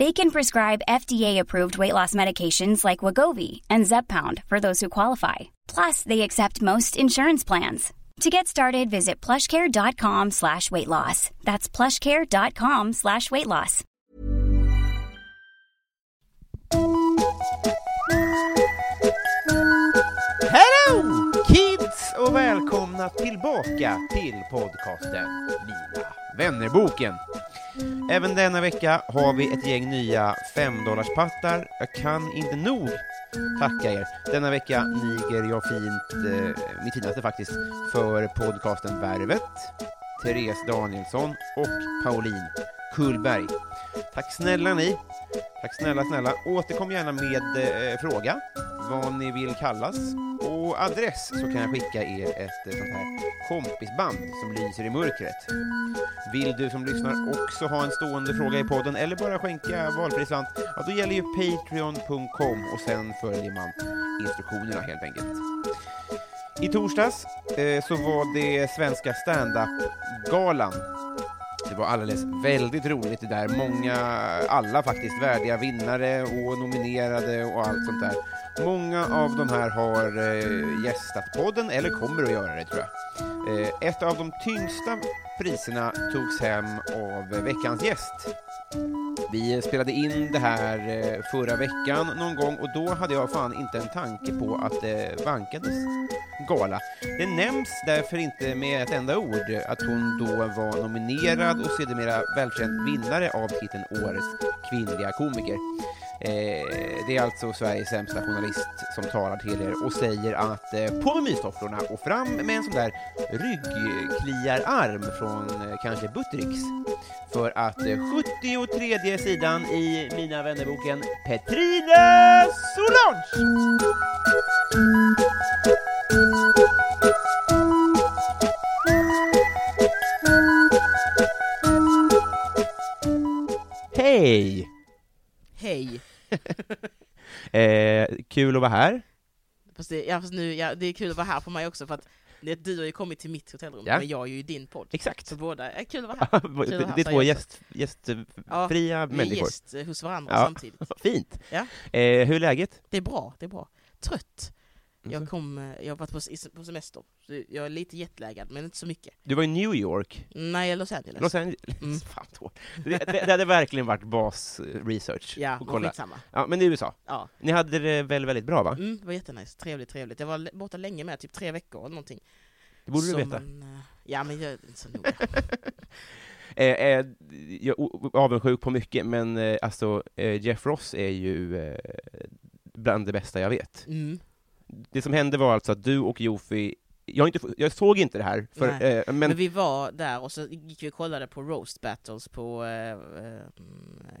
They can prescribe FDA-approved weight loss medications like Wagovi and Zepbound for those who qualify. Plus, they accept most insurance plans. To get started, visit plushcare.com slash weight loss. That's plushcare.com slash weight loss. Hello kids och välkomna tillbaka till podcasten Mina vännerboken. Även denna vecka har vi ett gäng nya 5-dollarspattar. Jag kan inte nog tacka er. Denna vecka niger jag fint, eh, mitt finaste faktiskt, för podcasten Värvet, Therese Danielsson och Pauline Kullberg. Tack snälla ni. Tack snälla, snälla. Återkom gärna med eh, fråga, vad ni vill kallas och adress så kan jag skicka er ett eh, sånt här kompisband som lyser i mörkret. Vill du som lyssnar också ha en stående fråga i podden eller bara skänka valfri slant, ja då gäller ju patreon.com och sen följer man instruktionerna helt enkelt. I torsdags eh, så var det Svenska stand-up-galan. Det var alldeles väldigt roligt det där. Många, alla faktiskt, värdiga vinnare och nominerade och allt sånt där. Många av de här har eh, gästat podden, eller kommer att göra det tror jag. Eh, ett av de tyngsta priserna togs hem av veckans gäst. Vi spelade in det här eh, förra veckan någon gång och då hade jag fan inte en tanke på att eh, det vankades gala. Det nämns därför inte med ett enda ord att hon då var nominerad och sedermera välförtjänt vinnare av titeln Årets kvinnliga komiker. Eh, det är alltså Sveriges sämsta journalist som talar till er och säger att eh, på med mystofflorna och fram med en sån där ryggkliararm från eh, kanske Buttericks. För att eh, 73 sidan i Mina vännerboken Petrine Solange! Hej! Hej! Eh, kul att vara här. Fast det, ja, fast nu, ja, det är kul att vara här för mig också för att du har ju kommit till mitt hotellrum, Ja. men jag är ju i din podd. Exakt. Så båda, är kul att vara här. Kul det, här, det är två gäst, gästfria Ja, Vi är människor. gäst eh, hos varandra Ja. samtidigt. Fint. Ja. Eh, hur är läget? Det är bra, det är bra. Trött. Jag kom, eh, jag har varit på, semester, så jag är lite jetlaggad, men inte så mycket. Du var i New York, Nej, Los Angeles. Los Angeles. Mm. Fan, det, det, det hade verkligen varit bas-research. Ja, att men kolla. skitsamma. Ja, men i USA. Ja. Ni hade det väl väldigt bra, va? Mm, det var jättenice, trevligt, trevligt. Jag var borta länge med, typ tre veckor eller någonting. Det borde Så du veta. Man, eh, ja, men jag är inte så noga. Eh, eh, jag är avundsjuk på mycket, men eh, alltså, eh, Jeff Ross är ju eh, bland det bästa jag vet. Mm. Det som hände var alltså att du och Jofi, jag, inte, jag såg inte det här, för, eh, men, Men vi var där och så gick vi och kollade på roast battles på eh, eh,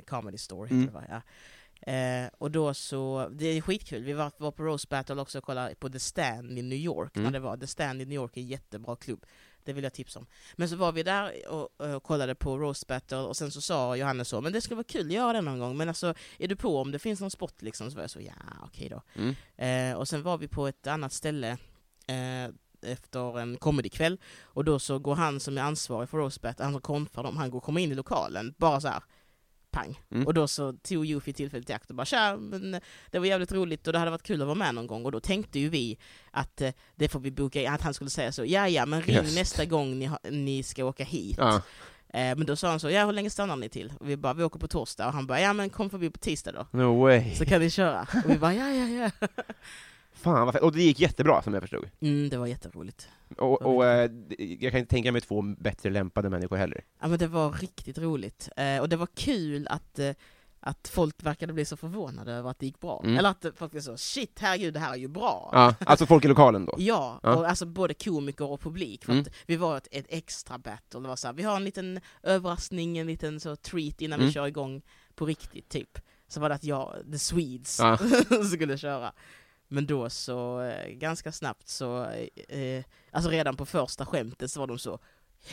Comedy Store, Mm. det va? Ja. Eh, och då så, det är skitkul, vi var, var på roast battle också och kollade på The Stand i New York, Mm. när det var, The Stand i New York är en jättebra klubb, det vill jag tipsa om. Men så var vi där och, och kollade på roast battle och sen så sa Johannes så, men det skulle vara kul att göra det någon gång, men alltså är du på om det finns någon spot liksom? Så var jag så, ja okej då. mm. Eh, och sen var vi på ett annat ställe eh, efter en comedykväll och då så går han som är ansvarig för roastbat, han som konfar dem, han går kommer in i lokalen, bara så här pang. Mm. Och då så tog Jofi tillfället i akt och bara tja, men det var jävligt roligt och det hade varit kul att vara med någon gång och då tänkte ju vi att eh, det får vi boka, att han skulle säga så, ja ja men ring Yes. nästa gång ni, ni ska åka hit. Ja. Eh, men då sa han så, ja hur länge stannar ni till? Och vi bara, vi åker på torsdag och han bara, ja men kom förbi på tisdag då. No way. Så kan ni köra. Och vi bara, ja ja ja. Fan vad fett. Och det gick jättebra som jag förstod. Mm, det var jätteroligt. Och, och eh, jag kan inte tänka mig två bättre lämpade människor heller. Ja men det var riktigt roligt. Eh, och det var kul att, eh, att folk verkade bli så förvånade över att det gick bra. Mm. Eller att folk blev så, shit herregud det här är ju bra. Ja, alltså folk i lokalen då? Ja, Ja. och alltså både komiker och publik. För Mm. att vi var ett, ett extra battle. Det var så här, vi har en liten överraskning, en liten så treat innan Mm. vi kör igång på riktigt typ. Så var det att jag, the Swedes, Ja. skulle köra. Men då så, eh, ganska snabbt så, eh, alltså redan på första skämtet så var de så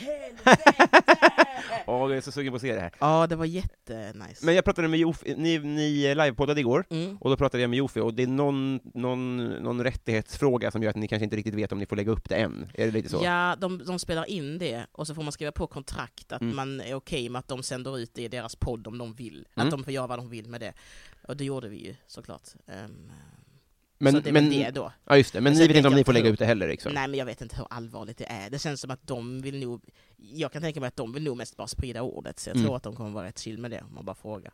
Åh, jag är så sugen på att se det här. Ja, det var jättenice. Men jag pratade med Jofi, ni, ni livepoddade igår, Mm. och då pratade jag med Jofi, och det är någon, någon, någon rättighetsfråga som gör att ni kanske inte riktigt vet om ni får lägga upp det än. Är det lite så? Ja, de, de spelar in det och så får man skriva på kontrakt att Mm. man är okej med att de sänder ut det i deras podd om de vill. Mm. Att de får göra vad de vill med det. Och det gjorde vi ju såklart. Um, men, så det är men, väl det då. Ja, just det. Men Men ni vet inte om ni får lägga ut det heller liksom? Nej men jag vet inte hur allvarligt det är. Det känns som att de vill nog, jag kan tänka mig att de vill nog mest bara sprida ordet. Så jag Mm. tror att de kommer vara rätt chill med det om man bara frågar.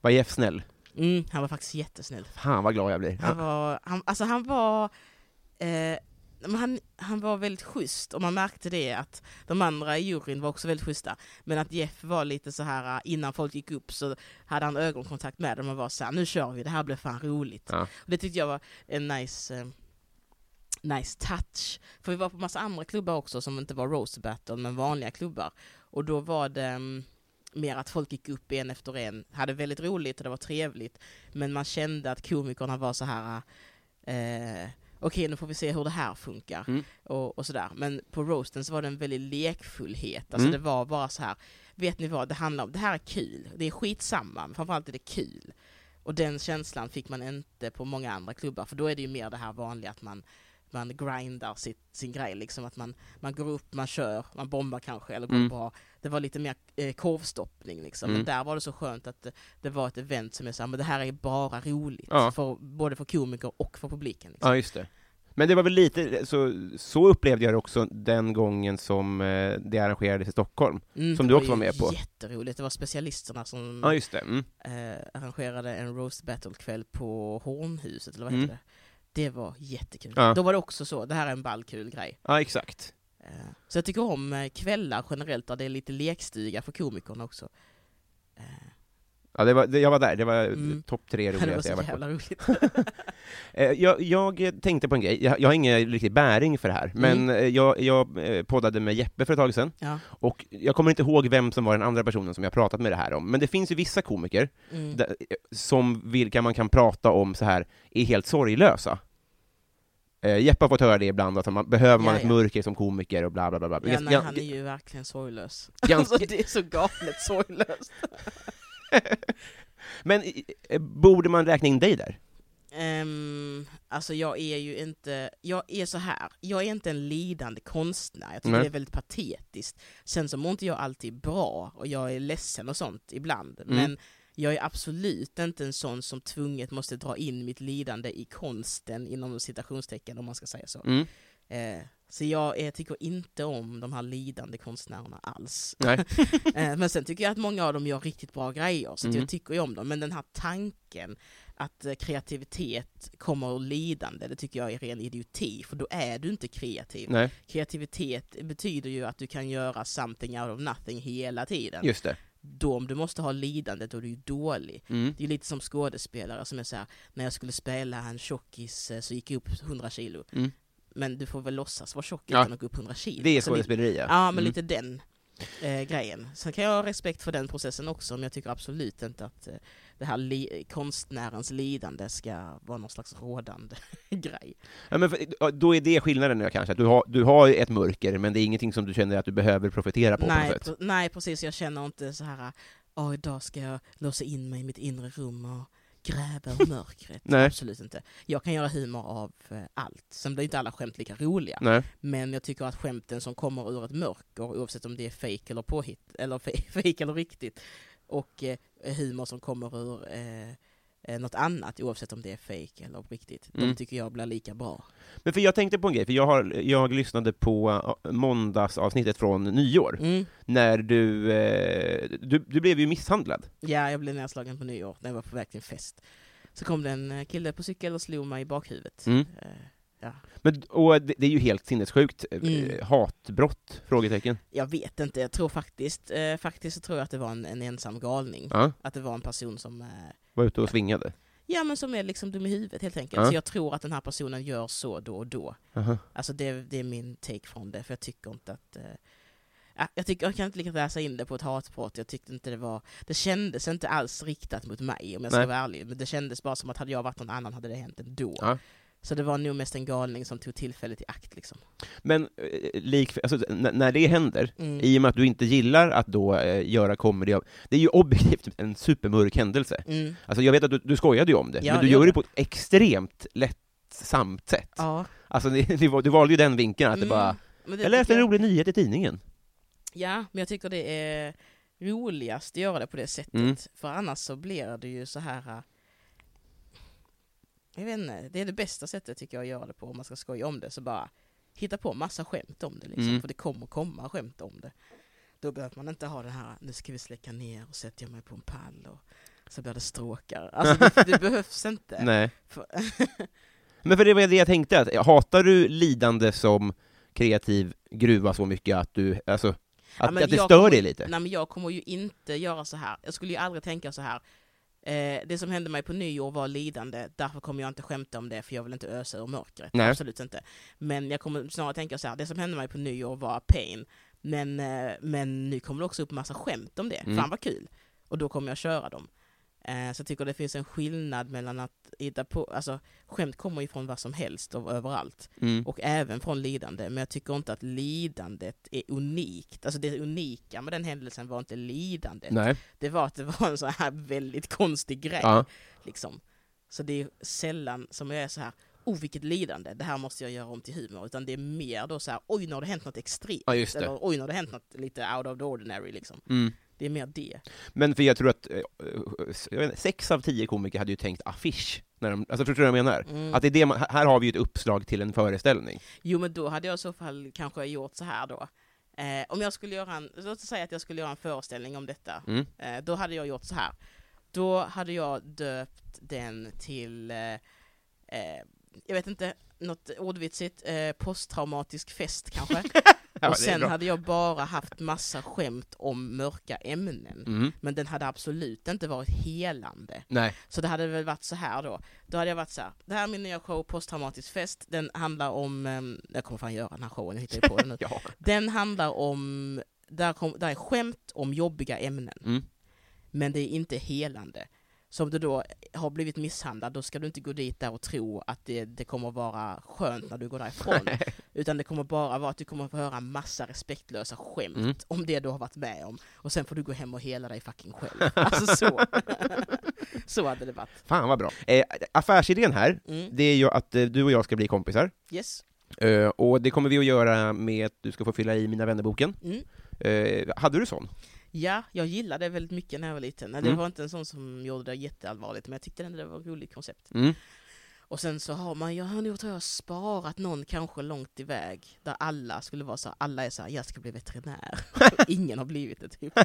Var Jeff snäll? Mm, han var faktiskt jättesnäll. Fan vad glad jag blir. Han var, han, alltså han var, eh, han, han var väldigt schysst och man märkte det att de andra i juryn var också väldigt schyssta. Men att Jeff var lite så här eh, innan folk gick upp så hade han ögonkontakt med dem och var så här, nu kör vi, det här blir fan roligt. Ja. Och det tyckte jag var en nice, eh, nice touch. För vi var på massa andra klubbar också som inte var Rose Battle men vanliga klubbar. Och då var det mm, mer att folk gick upp en efter en, hade väldigt roligt och det var trevligt. Men man kände att komikerna var så här eh, okej nu får vi se hur det här funkar. Mm. Och, och sådär. Men på roasten så var det en väldig lekfullhet. Alltså Mm. det var bara så här. vet ni vad det handlar om? Det här är kul. Det är skitsamma, men framförallt är det kul. Och den känslan fick man inte på många andra klubbar, för då är det ju mer det här vanliga att man man grindar sitt, sin grej, liksom att man, man går upp, man kör, man bombar kanske, eller går Mm. bra. Det var lite mer eh, korvstoppning liksom, Mm. men där var det så skönt att det, det var ett event som är så här, men det här är bara roligt, Ja. för, både för komiker och för publiken. Liksom. ja, just det. Men det var väl lite, så, så upplevde jag det också den gången som eh, det arrangerades i Stockholm. Mm, Som det du också var med på. Jätteroligt, det var specialisterna som Ja, just det. Mm. eh, arrangerade en roast battle-kväll på Hornhuset, eller vad Mm. heter det? Det var jättekul. Ja. Då var det också så, det här är en ball kul grej. Ja, exakt. Så jag tycker om eh, kvällar generellt där det är lite lekstuga för komikerna också. Eh, Ja, det var, det, jag var där, det var Mm. topp tre Det var roligaste så jag varit på. jävla roligt. Eh, Jag, jag tänkte på en grej, jag, jag har ingen riktig bäring för det här, men Mm. eh, jag, jag poddade med Jeppe för ett tag sedan, Ja. och jag kommer inte ihåg vem som var den andra personen som jag pratat med det här om, men det finns ju vissa komiker Mm. där, som vilka man kan prata om så här är helt sorglösa. Eh, Jeppe har fått höra det ibland, att man, behöver man Ja, ett ja. mörker som komiker och bla bla bla. bla. Ja, nej, han är ju verkligen sorglös. ganska- Alltså, det är så galet sorglöst. Men borde man räkna in dig där? Um, alltså jag är ju inte, jag är så här. jag är inte en lidande konstnär, jag tycker Nej. det är väldigt patetiskt. Sen så mår inte jag alltid bra, och jag är ledsen och sånt ibland, Mm. men jag är absolut inte en sån som tvunget måste dra in mitt lidande i konsten, inom citationstecken om man ska säga så. Mm. Eh, så jag eh, tycker inte om de här lidande konstnärerna alls. Eh, men sen tycker jag att många av dem gör riktigt bra grejer, så Mm. jag tycker ju om dem. Men den här tanken att eh, kreativitet kommer ur lidande, det tycker jag är ren idioti, för då är du inte kreativ. Nej, Kreativitet betyder ju att du kan göra something out of nothing hela tiden. just det. Då om du måste ha lidande, då är du ju dålig. Mm. Det är lite som skådespelare som är så här, när jag skulle spela en tjockis eh, så gick jag upp 100 kilo. Mm. Men du får väl låtsas vara tjock Ja. utan att gå upp 100 kilo. Det är skådespeleri, ja. Ja, men Mm. lite den eh, grejen. Sen kan jag ha respekt för den processen också, men jag tycker absolut inte att eh, det här li- konstnärens lidande ska vara någon slags rådande grej. Ja, men för, då är det skillnaden nu kanske, att du har, du har ett mörker, men det är ingenting som du känner att du behöver profitera på på Nej, sätt. pre- nej, precis. Jag känner inte så här, åh, idag ska jag låsa in mig i mitt inre rum och gräva ur mörkret. Nej. Absolut inte. Jag kan göra humor av eh, allt. Sen blir inte alla skämt lika roliga. Nej. Men jag tycker att skämten som kommer ur ett mörker, oavsett om det är fake eller påhitt, eller fake eller riktigt, och eh, humor som kommer ur eh, eh, något annat, oavsett om det är fake eller riktigt, Mm. de tycker jag blir lika bra. Men för jag tänkte på en grej, för jag, har, jag lyssnade på uh, måndagsavsnittet från nyår, Mm. när du, eh, du, du blev ju misshandlad. Ja, jag blev nedslagen på nyår när jag var på väg till en fest. Så kom det en eh, kille på cykel och slog mig i bakhuvudet. Mm. Ja. Men, och det, det är ju helt sinnessjukt. Eh, Mm. Hatbrott? Frågetecken. Jag vet inte, jag tror faktiskt, eh, faktiskt så tror jag att det var en, en ensam galning. Ja, Att det var en person som, eh, var ute och svingade. ja men som är liksom dum i huvudet helt enkelt. Ja. Så jag tror att den här personen gör så då och då. Aha. Alltså det, det är min take från det, för jag tycker inte att... Eh, ja, jag, tycker, jag kan inte lika läsa in det på ett hatbrott, jag tyckte inte det var... Det kändes inte alls riktat mot mig om jag ska Nej. vara ärlig, men det kändes bara som att hade jag varit någon annan hade det hänt ändå. Ja. Så det var nog mest en galning som tog tillfället i akt liksom. Men eh, lik, alltså, när det händer, Mm. i och med att du inte gillar att då eh, göra comedy, det är ju objektivt en supermörk händelse. Mm. Alltså jag vet att du, du skojade ju om det, Ja, men du det gör det på ett extremt lättsamt sätt. Ja. Alltså det, det var, du valde ju den vinkeln, att det Mm. bara Men det Jag läste en rolig nyhet i tidningen. Ja, men jag tycker det är roligast att göra det på det sättet. Mm. För annars så blir det ju så här... Jag vet inte, det är det bästa sättet tycker jag att göra det på om man ska skoja om det. Så bara hitta på massa skämt om det liksom. Mm. För det kommer komma skämt om det. Då behöver man inte ha den här, nu ska vi släcka ner och sätter jag mig på en pall och så blir det stråkar. Alltså det, det behövs inte. Nej. För, Men för det var det jag tänkte, att, hatar du lidande som kreativ gruva så mycket att du, alltså, att, men att det stör kommer- dig lite? Nej men jag kommer ju inte göra så här. Jag skulle ju aldrig tänka så här. Eh, det som hände mig på nyår var lidande, därför kommer jag inte skämta om det för jag vill inte ösa ur mörkret. Nej. Absolut inte. Men jag kommer snarare tänka så här, det som hände mig på nyår var pain. Men, eh, men nu kommer det också upp massa skämt om det. Mm. Fan vad kul. Och då kommer jag köra dem. Eh, så jag tycker det finns en skillnad mellan att hitta på, alltså skämt kommer ju från vad som helst och överallt Mm. och även från lidande, men jag tycker inte att lidandet är unikt. Alltså det unika med den händelsen var inte lidandet, Nej. det var att det var en så här väldigt konstig grej. Ja. Liksom. Så det är sällan som jag är så här oh vilket lidande, det här måste jag göra om till humor, utan det är mer då så här oj nu har det hänt något extremt, Ja, eller oj nu har det hänt något lite out of the ordinary liksom. Mm. Det är mer det. Men för jag tror att, eh, jag vet inte, sex av tio komiker hade ju tänkt affisch, när de, alltså förstår du vad jag menar? Mm. Att det är det man, här har vi ju ett uppslag till en föreställning. Jo men då hade jag i så fall kanske gjort så här då. Eh, om jag skulle göra en, låt oss säga att jag skulle göra en föreställning om detta. Mm. Eh, då hade jag gjort så här. Då hade jag döpt den till, eh, eh, jag vet inte, något ordvitsigt, eh, posttraumatisk fest kanske. Ja, och sen hade jag bara haft massa skämt om mörka ämnen. Mm. Men den hade absolut inte varit helande. Nej. Så det hade väl varit så här då. Då hade jag varit så här. Det här är min nya show Posttraumatisk fest. Den handlar om, ehm, jag kommer fan göra den här showen, jag hittar ju på den nu. Ja. Den handlar om, där, kom, där är skämt om jobbiga ämnen. Mm. Men det är inte helande. Så om du då har blivit misshandlad, då ska du inte gå dit där och tro att det, det kommer vara skönt när du går därifrån. Utan det kommer bara vara att du kommer få höra massa respektlösa skämt Mm. om det du har varit med om. Och sen får du gå hem och hela dig fucking själv. Alltså så. så hade det varit. Fan vad bra. Eh, affärsidén här, Mm. det är ju att eh, du och jag ska bli kompisar. Yes. Eh, och det kommer vi att göra med att du ska få fylla i Mina vännerboken. Mm. Eh, hade du sån? Ja, jag gillade det väldigt mycket när jag var liten. Det Mm. var inte en sån som gjorde det jätteallvarligt, men jag tyckte ändå det var ett roligt koncept. Mm. Och sen så har man, jag har nog tror jag sparat någon kanske långt iväg, där alla skulle vara så, alla är så här, jag ska bli veterinär. Ingen har blivit det typ.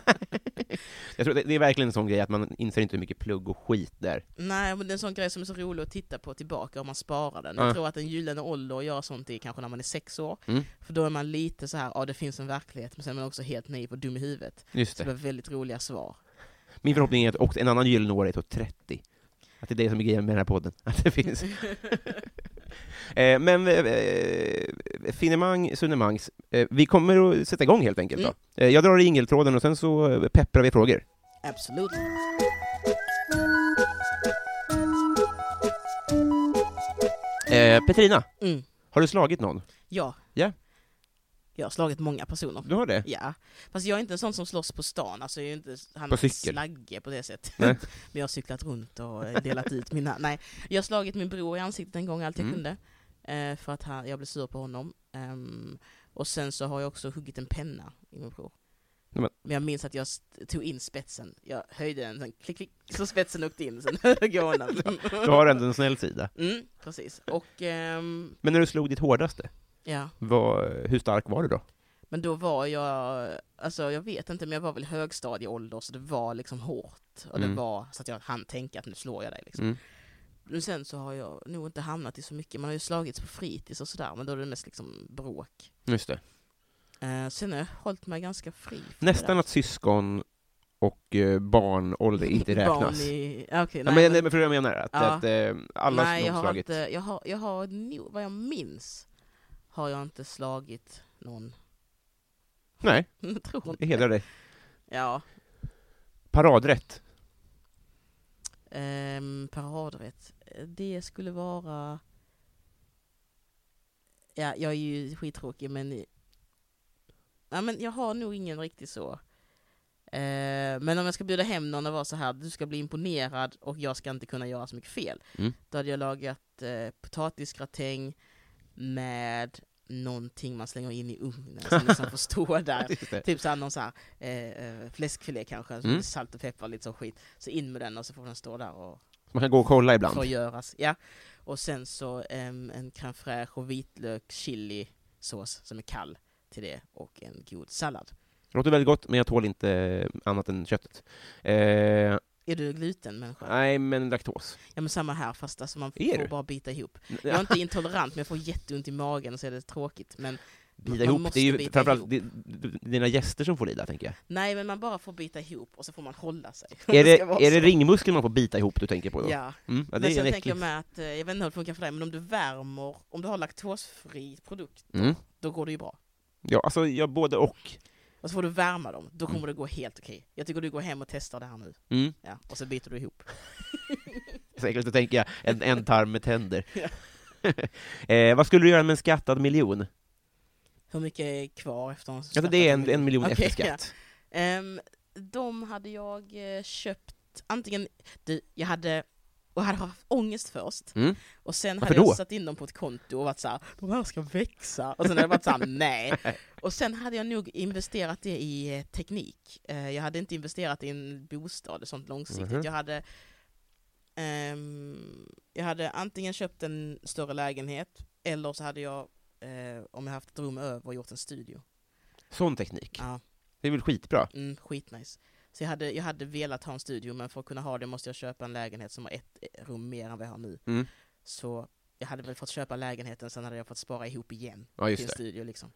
Jag tror det, det är verkligen en sån grej att man inser inte hur mycket plugg och skit det är. Nej, men det är en sån grej som är så rolig att titta på tillbaka om man sparar den. Ja. Jag tror att en gyllene ålder att göra sånt är kanske när man är sex år. Mm. För då är man lite så här, ja det finns en verklighet, men sen är man också helt naiv och dum i huvudet. Just Så det det. var väldigt roliga svar. Min förhoppning är att också en annan gyllene år är till 30. Att det är det som är grejen med den här podden. Att det finns. eh, men eh, finemang, sunemangs. Eh, vi kommer att sätta igång helt enkelt Mm. då. Eh, jag drar i ingeltråden och sen så eh, pepprar vi frågor. Absolut. Eh, Petrina, Mm. har du slagit någon? Ja. Ja. Jag har slagit många personer. Du har det? Ja, fast jag är inte en sån som slåss på stan, alltså jag är inte han På cykel? slagge på det sättet. Nej. Men jag har cyklat runt och delat ut mina, nej. Jag har slagit min bror i ansiktet en gång allt jag Mm. kunde. Eh, för att han, jag blev sur på honom. Ehm, och sen så har jag också huggit en penna i min bror. Men- jag minns att jag tog in spetsen, jag höjde den, sen klick, klick, så spetsen åkte in, sen högg jag honom. Du har ändå en snäll sida. Mm, precis. Och ehm, Men när du slog ditt hårdaste, ja, vad, hur stark var du då? Men då var jag, alltså jag vet inte, men jag var väl högstadieålder så det var liksom hårt. Och Mm. det var så att jag hann tänka att nu slår jag dig liksom. Mm. Men sen så har jag nog inte hamnat i så mycket, man har ju slagits på fritids och sådär, men då är det mest liksom bråk. Just det. Eh, sen har jag hållit mig ganska fri. det Nästan att syskon och eh, barnålder inte räknas. Barn i, ja, okej, Ja, nej, men, men- för jag menar, att, Ja. att eh, alla Nej, har jag har slagit. inte, jag har, jag har vad jag minns, har jag inte slagit någon. Nej, Jag tror inte hedrar dig. Ja, Paradrätt. um, paradrätt. Det skulle vara... Ja, jag är ju skittråkig men... Ja, men jag har nog ingen riktigt så. Eh, men om jag ska bjuda hem någon och vara så här, du ska bli imponerad och jag ska inte kunna göra så mycket fel. Mm. Då hade jag lagat eh, potatisgratäng med någonting man slänger in i ugnen som liksom får stå där. Typ såhär någon såhär eh, eh, fläskfilé kanske, Mm. salt och peppar lite så skit. Så in med den och så får den stå där och Man kan gå och kolla ibland. förgöras. Ja. Och sen så em, en crème fraîche och vitlök, chili sås som är kall till det och en god sallad. Det låter väldigt gott, men jag tål inte eh, annat än köttet. Eh, Är du glutenmänniska? nej, men laktos. Ja men samma här fast alltså man Är får du? bara bita ihop. Jag är inte intolerant men jag får jätteont i magen och så är det tråkigt. Men Bita man ihop, det är ju framförallt ihop. di- dina gäster som får lida, tänker jag. nej men man bara får bita ihop och så får man hålla sig. Är det, vara är det ringmuskeln man får bita ihop du tänker på då? Ja. Mm, ja det men är sen en tänker jag med att, eh, jag vet inte hur det funkar för dig, men om du värmer, om du har laktosfri produkt, Mm. då går det ju bra. Ja, alltså, ja, både och. Och så får du värma dem, då kommer Mm. det gå helt okej. Jag tycker du går hem och testar det här nu. Mm. Ja, och så biter du ihop. Säkert, då tänker jag, en, en tarm med tänder. Ja. eh, vad skulle du göra med en skattad miljon? Hur mycket är kvar efter en Alltså, det är en, en miljon Okej, efter skatt. ja. Ehm, de hade jag eh, köpt, antingen, du, jag hade, och hade haft ångest först, Mm. och sen Varför hade jag då? satt in dem på ett konto och varit såhär, de här ska växa, och sen hade jag varit såhär, nej. Och sen hade jag nog investerat det i eh, teknik. Eh, jag hade inte investerat i en bostad och sånt långsiktigt. Mhm. Jag hade ehm, jag hade antingen köpt en större lägenhet, eller så hade jag, eh, om jag haft ett rum över, gjort en studio. Sån teknik. Ja. Det är väl skitbra? Mm, skitnice. Så jag hade, jag hade velat ha en studio, men för att kunna ha det måste jag köpa en lägenhet som har ett rum mer än vad jag har nu. Mm. Så jag hade väl fått köpa lägenheten, sen hade jag fått spara ihop igen Ja, till en det. studio liksom.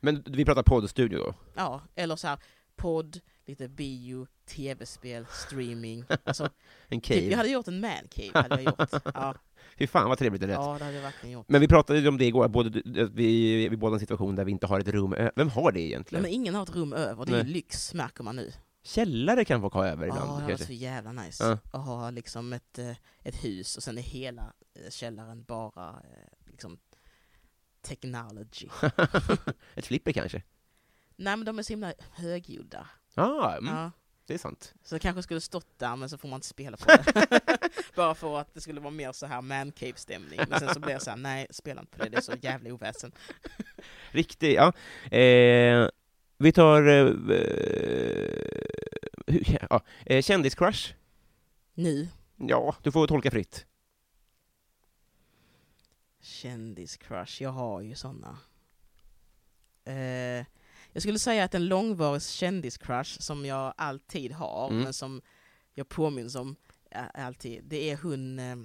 Men vi pratar poddstudio då? Ja, eller så här podd, lite bio, tv-spel, streaming. Alltså, En typ, jag cave? hade gjort en mancave, hade jag gjort. Ja, Fy fan vad trevligt det lät. ja det hade jag verkligen gjort. Men vi pratade ju om det igår, både, vi, vi båda en situation där vi inte har ett rum ö- Vem har det Nej, egentligen? men ingen har ett rum över, det är ju Nej. lyx märker man nu. Källare kan folk ha över Ja, ibland. det var så jävla nice. Ja. Att ha liksom ett, eh, ett hus och sen är hela eh, källaren bara eh, liksom technology. ett flipper kanske? Nej men de är så himla högljudda. Ja, mm, Ja. det är sant. Så det kanske skulle stått där men så får man inte spela på det. Bara för att det skulle vara mer så här mancave-stämning. Men sen så blir jag så här, nej spela inte på det, det är så jävla oväsen. Riktigt, ja. Eh, vi tar... Eh, hur- ja, eh, kändiscrush? Nu, Ja, du får tolka fritt. kändiscrush, jag har ju såna. Eh, jag skulle säga att en långvarig kändiscrush som jag alltid har, Mm. men som jag påminns om eh, alltid, det är hon, eh,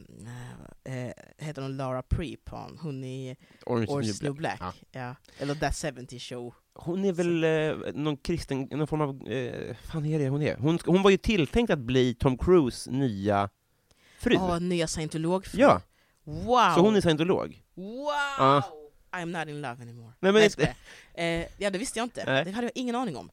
eh, heter hon Lara Prepon, hon i Orange, Orange New Black. Ja. Ja. Eller That 70 Show. Hon är väl eh, någon kristen, någon form av, eh, fan är det hon är? Hon, hon var ju tilltänkt att bli Tom Cruise nya fru. Ja, nya scientologfru. Ja. Wow! Så hon är scientolog? Wow! Ja. I'm not in love anymore. Nej, men Nej, eh, Ja, det visste jag inte. Nej. Det hade jag ingen aning om.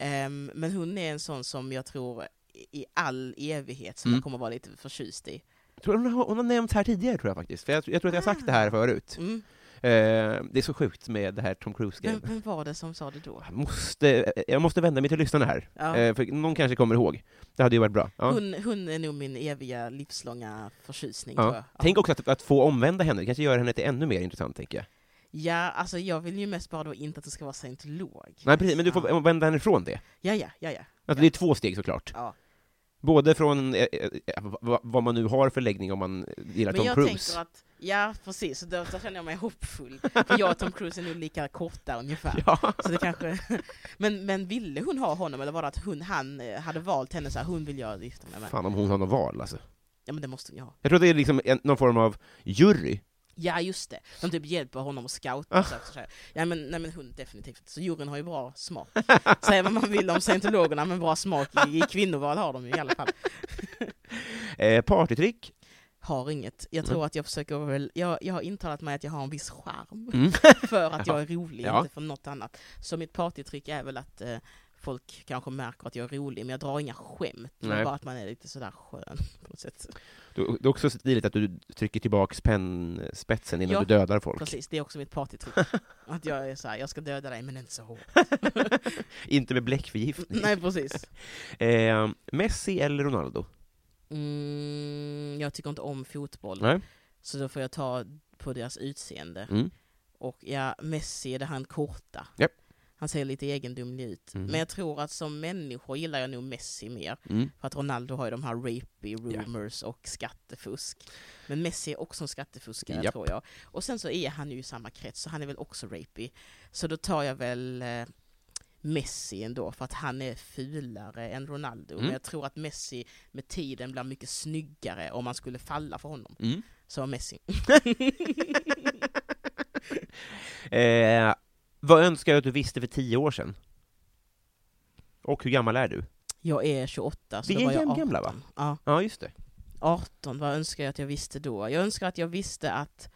Ehm, men hon är en sån som jag tror i all evighet som Mm. jag kommer vara lite förtjust i. Tror hon, har, hon har nämnts här tidigare tror jag faktiskt, för jag, jag tror att jag har sagt det här förut. Mm. Eh, det är så sjukt med det här Tom Cruise-grejen. vem var det som sa det då? Jag måste, jag måste vända mig till lyssnarna här, Ja. eh, för någon kanske kommer ihåg. Det hade ju varit bra. Ja. Hon, hon är nog min eviga livslånga förtjusning Ja. tror jag. Ja. Tänk också att, att få omvända henne, det kanske gör henne till ännu mer intressant, tänker jag. Ja, alltså jag vill ju mest bara då inte att det ska vara scientolog. Nej, precis, men du får Ja. omvända henne från det. Ja, ja, ja, ja. Alltså, det är två steg såklart. ja. Både från eh, eh, vad, vad man nu har för läggning om man gillar Men Tom jag Cruise. tänker att, ja precis, så då, då känner jag mig hoppfull. För jag och Tom Cruise är nog lika korta ungefär. Ja. Så det kanske... men, men ville hon ha honom, eller var det att hon, han eh, hade valt henne så här, hon vill jag gifta mig med? Fan om hon har något val alltså. Ja men det måste ni ha. Jag tror det är liksom en, någon form av jury. Ja just det, de typ hjälper honom att scouta Ah. så så här. Ja men, nej men hund definitivt, så juryn har ju bra smak. Säga vad man vill om scientologerna, men bra smak i, i kvinnoval har de ju i alla fall. Eh, partytrick. Har inget. Jag tror att jag försöker väl, jag, jag har intalat mig att jag har en viss charm. Mm. för att jag är rolig, Ja. inte för något annat. Så mitt partytrick är väl att eh, folk kanske märker att jag är rolig, men jag drar inga skämt. Bara att man är lite sådär skön på något sätt. Det är också stiligt att du trycker tillbaks pennspetsen innan Ja, du dödar folk. Precis, det är också mitt partytrick. att jag är såhär, jag ska döda dig men inte så hårt. Inte med bläckförgiftning. Nej precis. Eh, Messi eller Ronaldo? Mm, jag tycker inte om fotboll, Nej. så då får jag ta på deras utseende. Mm. Och ja, Messi är det han korta. Japp. Han ser lite egendomlig ut. Mm. Men jag tror att som människor gillar jag nog Messi mer. Mm. För att Ronaldo har ju de här rapey rumors och skattefusk. Men Messi är också en skattefuskare Japp. tror jag. Och sen så är han ju i samma krets, så han är väl också rapey. Så då tar jag väl eh, Messi ändå, för att han är fulare än Ronaldo. Mm. Men jag tror att Messi med tiden blir mycket snyggare om man skulle falla för honom. Mm. Så Messi. Eh, vad önskar du att du visste för tio år sedan? Och hur gammal är du? Jag är 28, så Vi då är var jag 18. jämngamla, va? Ja. Ja, just det. 18, vad önskar jag att jag visste då? Jag önskar att jag visste att,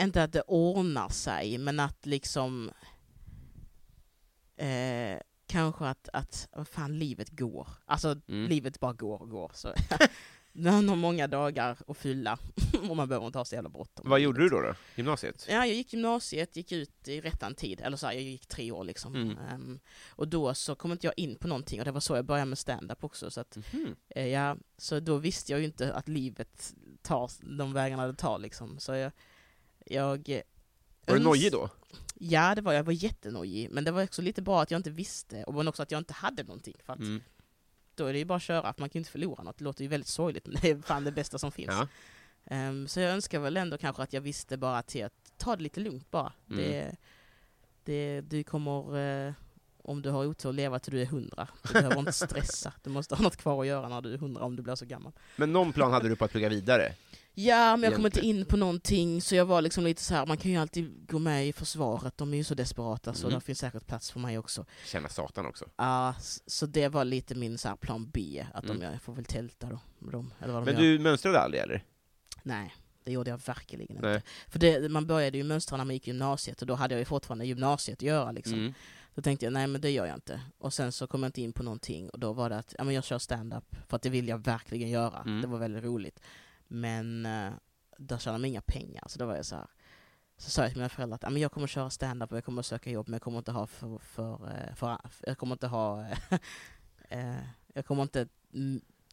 inte att det ordnar sig, men att liksom, eh, kanske att, att, vad fan, livet går. Alltså, Mm. livet bara går och går. Så. Man har många dagar att fylla, och man behöver inte ha så jävla bråttom. Vad gjorde du då? då? Gymnasiet? Ja, jag gick gymnasiet, gick ut i rättan tid, eller så här, jag gick tre år liksom. Mm. Ehm, och då så kom inte jag in på någonting, och det var så jag började med stand-up också. Så att, Mhm. Eh, Ja, så då visste jag ju inte att livet tar de vägarna det tar liksom. Så jag... jag eh, Var du nojig då? Ja, det var jag. var jättenojig. Men det var också lite bra att jag inte visste, och men också att jag inte hade någonting. För att Mm. Då är det ju bara att köra, för man kan ju inte förlora något. Det låter ju väldigt sorgligt, men det är fan det bästa som finns. Ja. Ehm, så jag önskar väl ändå kanske att jag visste bara till att ta det lite lugnt bara. Mm. Det, det, du kommer, eh, om du har otur, leva till du är hundra. Du behöver inte stressa. Du måste ha något kvar att göra när du är hundra om du blir så gammal. Men någon plan hade du på att plugga vidare? Ja, men jag kom inte in på någonting, så jag var liksom lite så här. man kan ju alltid gå med i försvaret, de är ju så desperata, så Mm. det finns säkert plats för mig också. Känna satan också. Ja, s- så det var lite min så plan B, att Mm. om jag får väl tälta då dem, eller vad de Men gör. du mönstrade aldrig eller? Nej, det gjorde jag verkligen inte. Nej. För det, man började ju mönstra när man gick gymnasiet, och då hade jag ju fortfarande gymnasiet att göra liksom. Mm. Då tänkte jag, nej men det gör jag inte. Och sen så kom jag inte in på någonting, och då var det att, ja men jag kör stand-up, för att det vill jag verkligen göra. Mm. Det var väldigt roligt. Men eh, där tjänar man inga pengar, så då var jag så här. Så sa jag till mina föräldrar att ja, men jag kommer köra stand-up och jag kommer söka jobb, men jag kommer inte ha för, för, eh, för, jag kommer inte ha, eh, jag kommer inte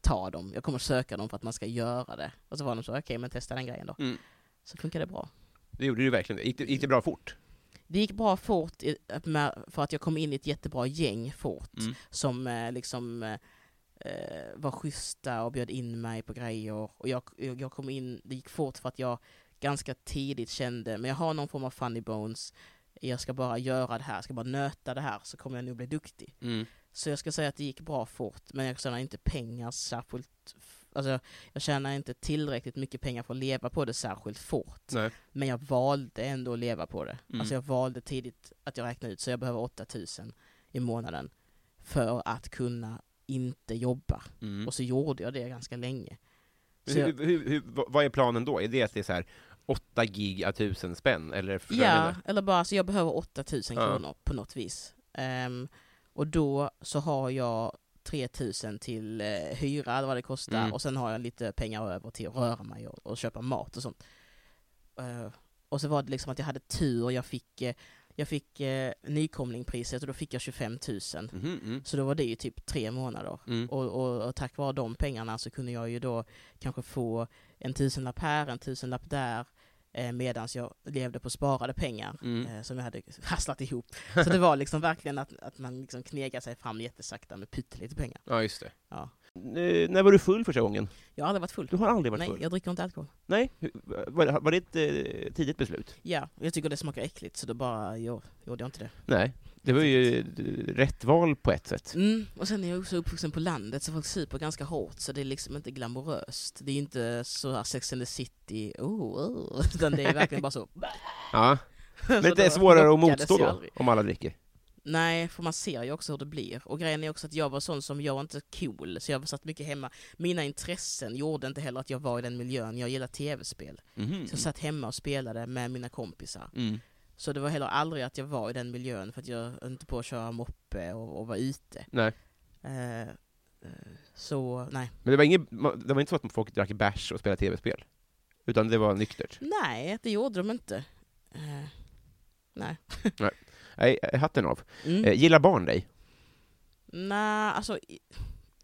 ta dem, jag kommer söka dem för att man ska göra det. Och så var de så, okej men testa den grejen då. Mm. Så funkade det bra. Det gjorde du verkligen. Gick det, gick det bra fort? Det gick bra fort med, för att jag kom in i ett jättebra gäng fort Mm. som eh, liksom eh, eh, var schyssta och bjöd in mig på grejer. Och jag, jag jag kom in, det gick fort för att jag ganska tidigt kände, men jag har någon form av funny bones, jag ska bara göra det här, jag ska bara nöta det här så kommer jag nog bli duktig. Mm. Så jag ska säga att det gick bra fort, men jag tjänar inte pengar särskilt, alltså jag tjänar inte tillräckligt mycket pengar för att leva på det särskilt fort. Nej. Men jag valde ändå att leva på det. Mm. Alltså jag valde tidigt att jag räknade ut, så jag behöver 8000 i månaden för att kunna inte jobba. Mm. Och så gjorde jag det ganska länge. Så jag, hur, hur, hur, vad är planen då? Är det att det är så här 8 gig a tusen spänn? Eller ja, eller bara, så jag behöver 8000 Ja. kronor på något vis. Ehm, och då så har jag 3000 till eh, hyra, eller vad det kostar, Mm. och sen har jag lite pengar över till att röra mig och, och köpa mat och sånt. Eh, och så var det liksom att jag hade tur, jag fick, eh, jag fick eh, nykomlingpriset och då fick jag 25 000. Mhm, mm. Så då var det ju typ tre månader. Mm. Och, och, och tack vare de pengarna så kunde jag ju då kanske få en tusenlapp här, en tusenlapp där, eh, medan jag levde på sparade pengar Mm. eh, som jag hade hasslat ihop. Så det var liksom verkligen att, att man liksom knegade sig fram jättesakta med pyttelite pengar. Ja, just det. Ja. Eh, när var du full första gången? Jag har aldrig varit full. Du har aldrig varit Nej, full? jag dricker inte alkohol. Nej? Var, var det ett eh, tidigt beslut? Ja, jag tycker det smakar äckligt så då bara jag, gjorde jag inte det. Nej. Det var ju rätt val på ett sätt. Mm, och sen är jag också uppvuxen på landet så folk super ganska hårt så det är liksom inte glamoröst. Det är inte så här Sex and the City, oh, oh, utan det är verkligen bara så. Ja. Men det är svårare att motstå då, om alla dricker. Nej, för man ser ju också hur det blir. Och grejen är också att jag var sån som, jag var inte cool, så jag satt mycket hemma. Mina intressen gjorde inte heller att jag var i den miljön. Jag gillar tv-spel. Mhm. Så jag satt hemma och spelade med mina kompisar. Mm. Så det var heller aldrig att jag var i den miljön för att jag inte på att köra moppe och, och vara ute. Nej. Eh, eh, så, nej. Men det var, inget, det var inte så att folk drack bärs och spelade tv-spel? Utan det var nyktert? Nej, det gjorde de inte. Eh, nej. Nej, eh, hatten av. Mm. Eh, gillar barn dig? Nej, alltså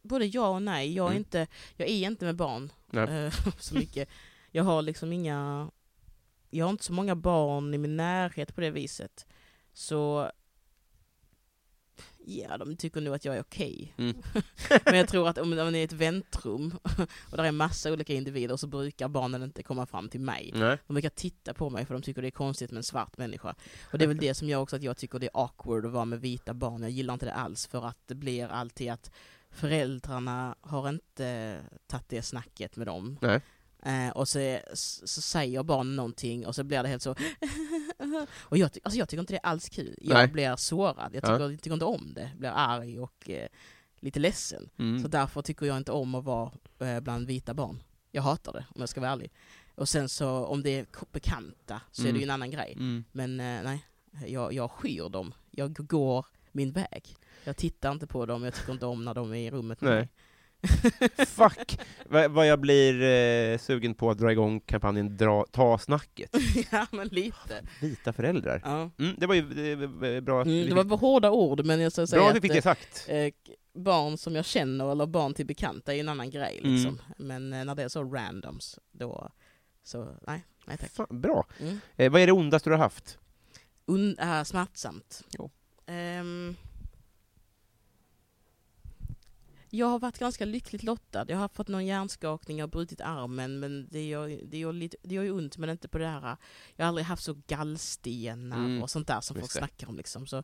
både ja och nej. Jag är, Mm. inte, jag är inte med barn Nej. eh, så mycket. Jag har liksom inga, jag har inte så många barn i min närhet på det viset. Så ja, de tycker nog att jag är okej. Mm. Men jag tror att om man är i ett väntrum och där är massa olika individer så brukar barnen inte komma fram till mig. Nej. De brukar titta på mig för de tycker det är konstigt med en svart människa. Och det är väl det som gör också att jag tycker det är awkward att vara med vita barn. Jag gillar inte det alls för att det blir alltid att föräldrarna har inte tagit det snacket med dem. Nej. Eh, och så, så, säger barnen någonting och så blir det helt så Och jag, alltså jag tycker inte det är alls kul. Jag Nej. blir sårad, jag Ja. tycker, jag tycker inte om det. Jag blir arg och eh, lite ledsen. Mm. Så därför tycker jag inte om att vara eh, bland vita barn. Jag hatar det om jag ska vara ärlig. Och sen så om det är bekanta så är det Mm. ju en annan grej. Mm. Men eh, nej, jag, jag skyr dem. Jag går min väg. Jag tittar inte på dem, jag tycker inte om när de är i rummet med Nej. mig. Fuck vad, jag blir eh, sugen på att dra igång kampanjen dra, Ta snacket. ja, men lite. Vita föräldrar. Ja. Mm, det var ju det, bra att Mm, det var hårda ord, men jag ska säga bra att vi fick eh, det sagt. eh, barn som jag känner eller barn till bekanta är ju en annan grej Mm. liksom. Men eh, när det är så randoms, då så nej, nej tack. Fan, bra. Mm. Eh, vad är det ondaste du har haft? Un, äh, smärtsamt. Jo. Ehm, jag har varit ganska lyckligt lottad. Jag har fått någon hjärnskakning och brutit armen, men det gör, det, gör lite, det gör ju ont, men inte på det här. Jag har aldrig haft så gallstenar Mm, och sånt där som just folk det. snackar om. Liksom. Så,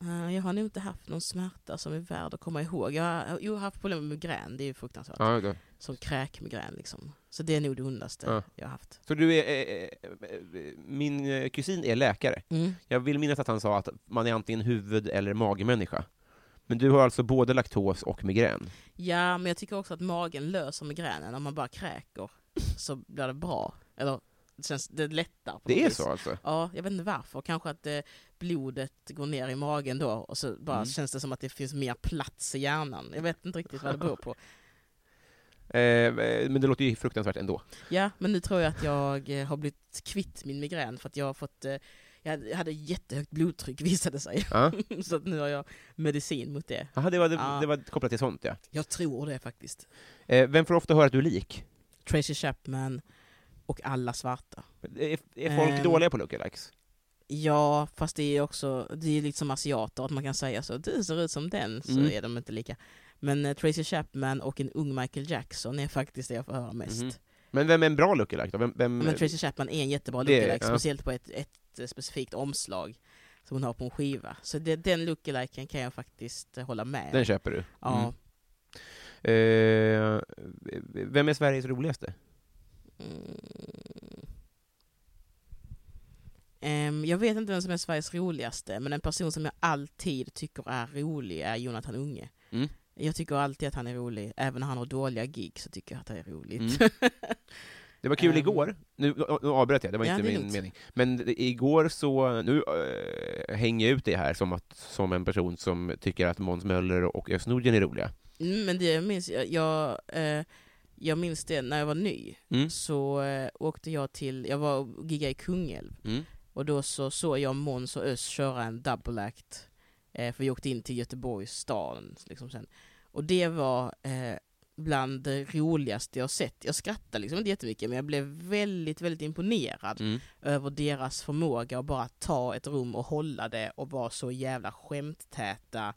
eh, jag har nog inte haft någon smärta som är värd att komma ihåg. Jag har, jag har haft problem med migrän, det är ju fruktansvärt. Ja, då. Som kräkmigrän liksom. Så det är nog det ondaste Ja. jag har haft. Så du är, eh, eh, min eh, kusin är läkare. Mm. Jag vill minnas att han sa att man är antingen huvud eller magmänniska. Men du har alltså både laktos och migrän? Ja, men jag tycker också att magen löser migränen. Om man bara kräker så blir det bra. Eller det känns det. På Det är vis. så alltså? Ja, jag vet inte varför. Kanske att eh, blodet går ner i magen då och så bara Mm. känns det som att det finns mer plats i hjärnan. Jag vet inte riktigt vad det beror på. Eh, men det låter ju fruktansvärt ändå. Ja, men nu tror jag att jag eh, har blivit kvitt min migrän för att jag har fått eh, jag hade- jättehögt blodtryck visade sig. Ja. så nu har jag medicin mot det. Aha, det, var, det, Ja. det var kopplat till sånt, ja. Jag tror det faktiskt. Eh, vem får ofta höra att du är lik? Tracy Chapman och alla svarta. Är, är folk Ehm. dåliga på lookalikes? Ja, fast det är också, det är liksom asiater, att man kan säga så, du ser ut som den, så Mm. är de inte lika. Men eh, Tracy Chapman och en ung Michael Jackson är faktiskt det jag får höra mest. Mhm. Men vem är en bra lookalike då? Vem, vem, Men Tracy Chapman är en jättebra Det lookalike, ja. speciellt på ett, ett eh, specifikt omslag som hon har på en skiva. Så det, den lookaliken kan jag faktiskt eh, hålla med Den köper du? Ja. Mm. Eh, vem är Sveriges roligaste? Mm. Ehm, jag vet inte vem som är Sveriges roligaste, men en person som jag alltid tycker är rolig är Jonathan Unge. Mm. Jag tycker alltid att han är rolig, även när han har dåliga gig så tycker jag att det är roligt. Mm. Det var kul Ehm. igår, nu, nu avbröt jag, det var Ja, inte det min lugnt. mening. Men igår så, nu äh, hänger jag ut det här som, att, som en person som tycker att Måns Möller och Özz är roliga. Mm, men det minns jag, jag, eh, jag minns det när jag var ny, Mm. så eh, åkte jag till, jag var och giggade i Kungälv, Mm. och då så såg jag Måns och Öss köra en double act, eh, för vi åkte in till Göteborgs stad liksom sen. Och det var eh, bland det roligaste jag sett. Jag skrattade liksom inte jättemycket, men jag blev väldigt, väldigt imponerad Mm. över deras förmåga att bara ta ett rum och hålla det och vara så jävla skämttäta,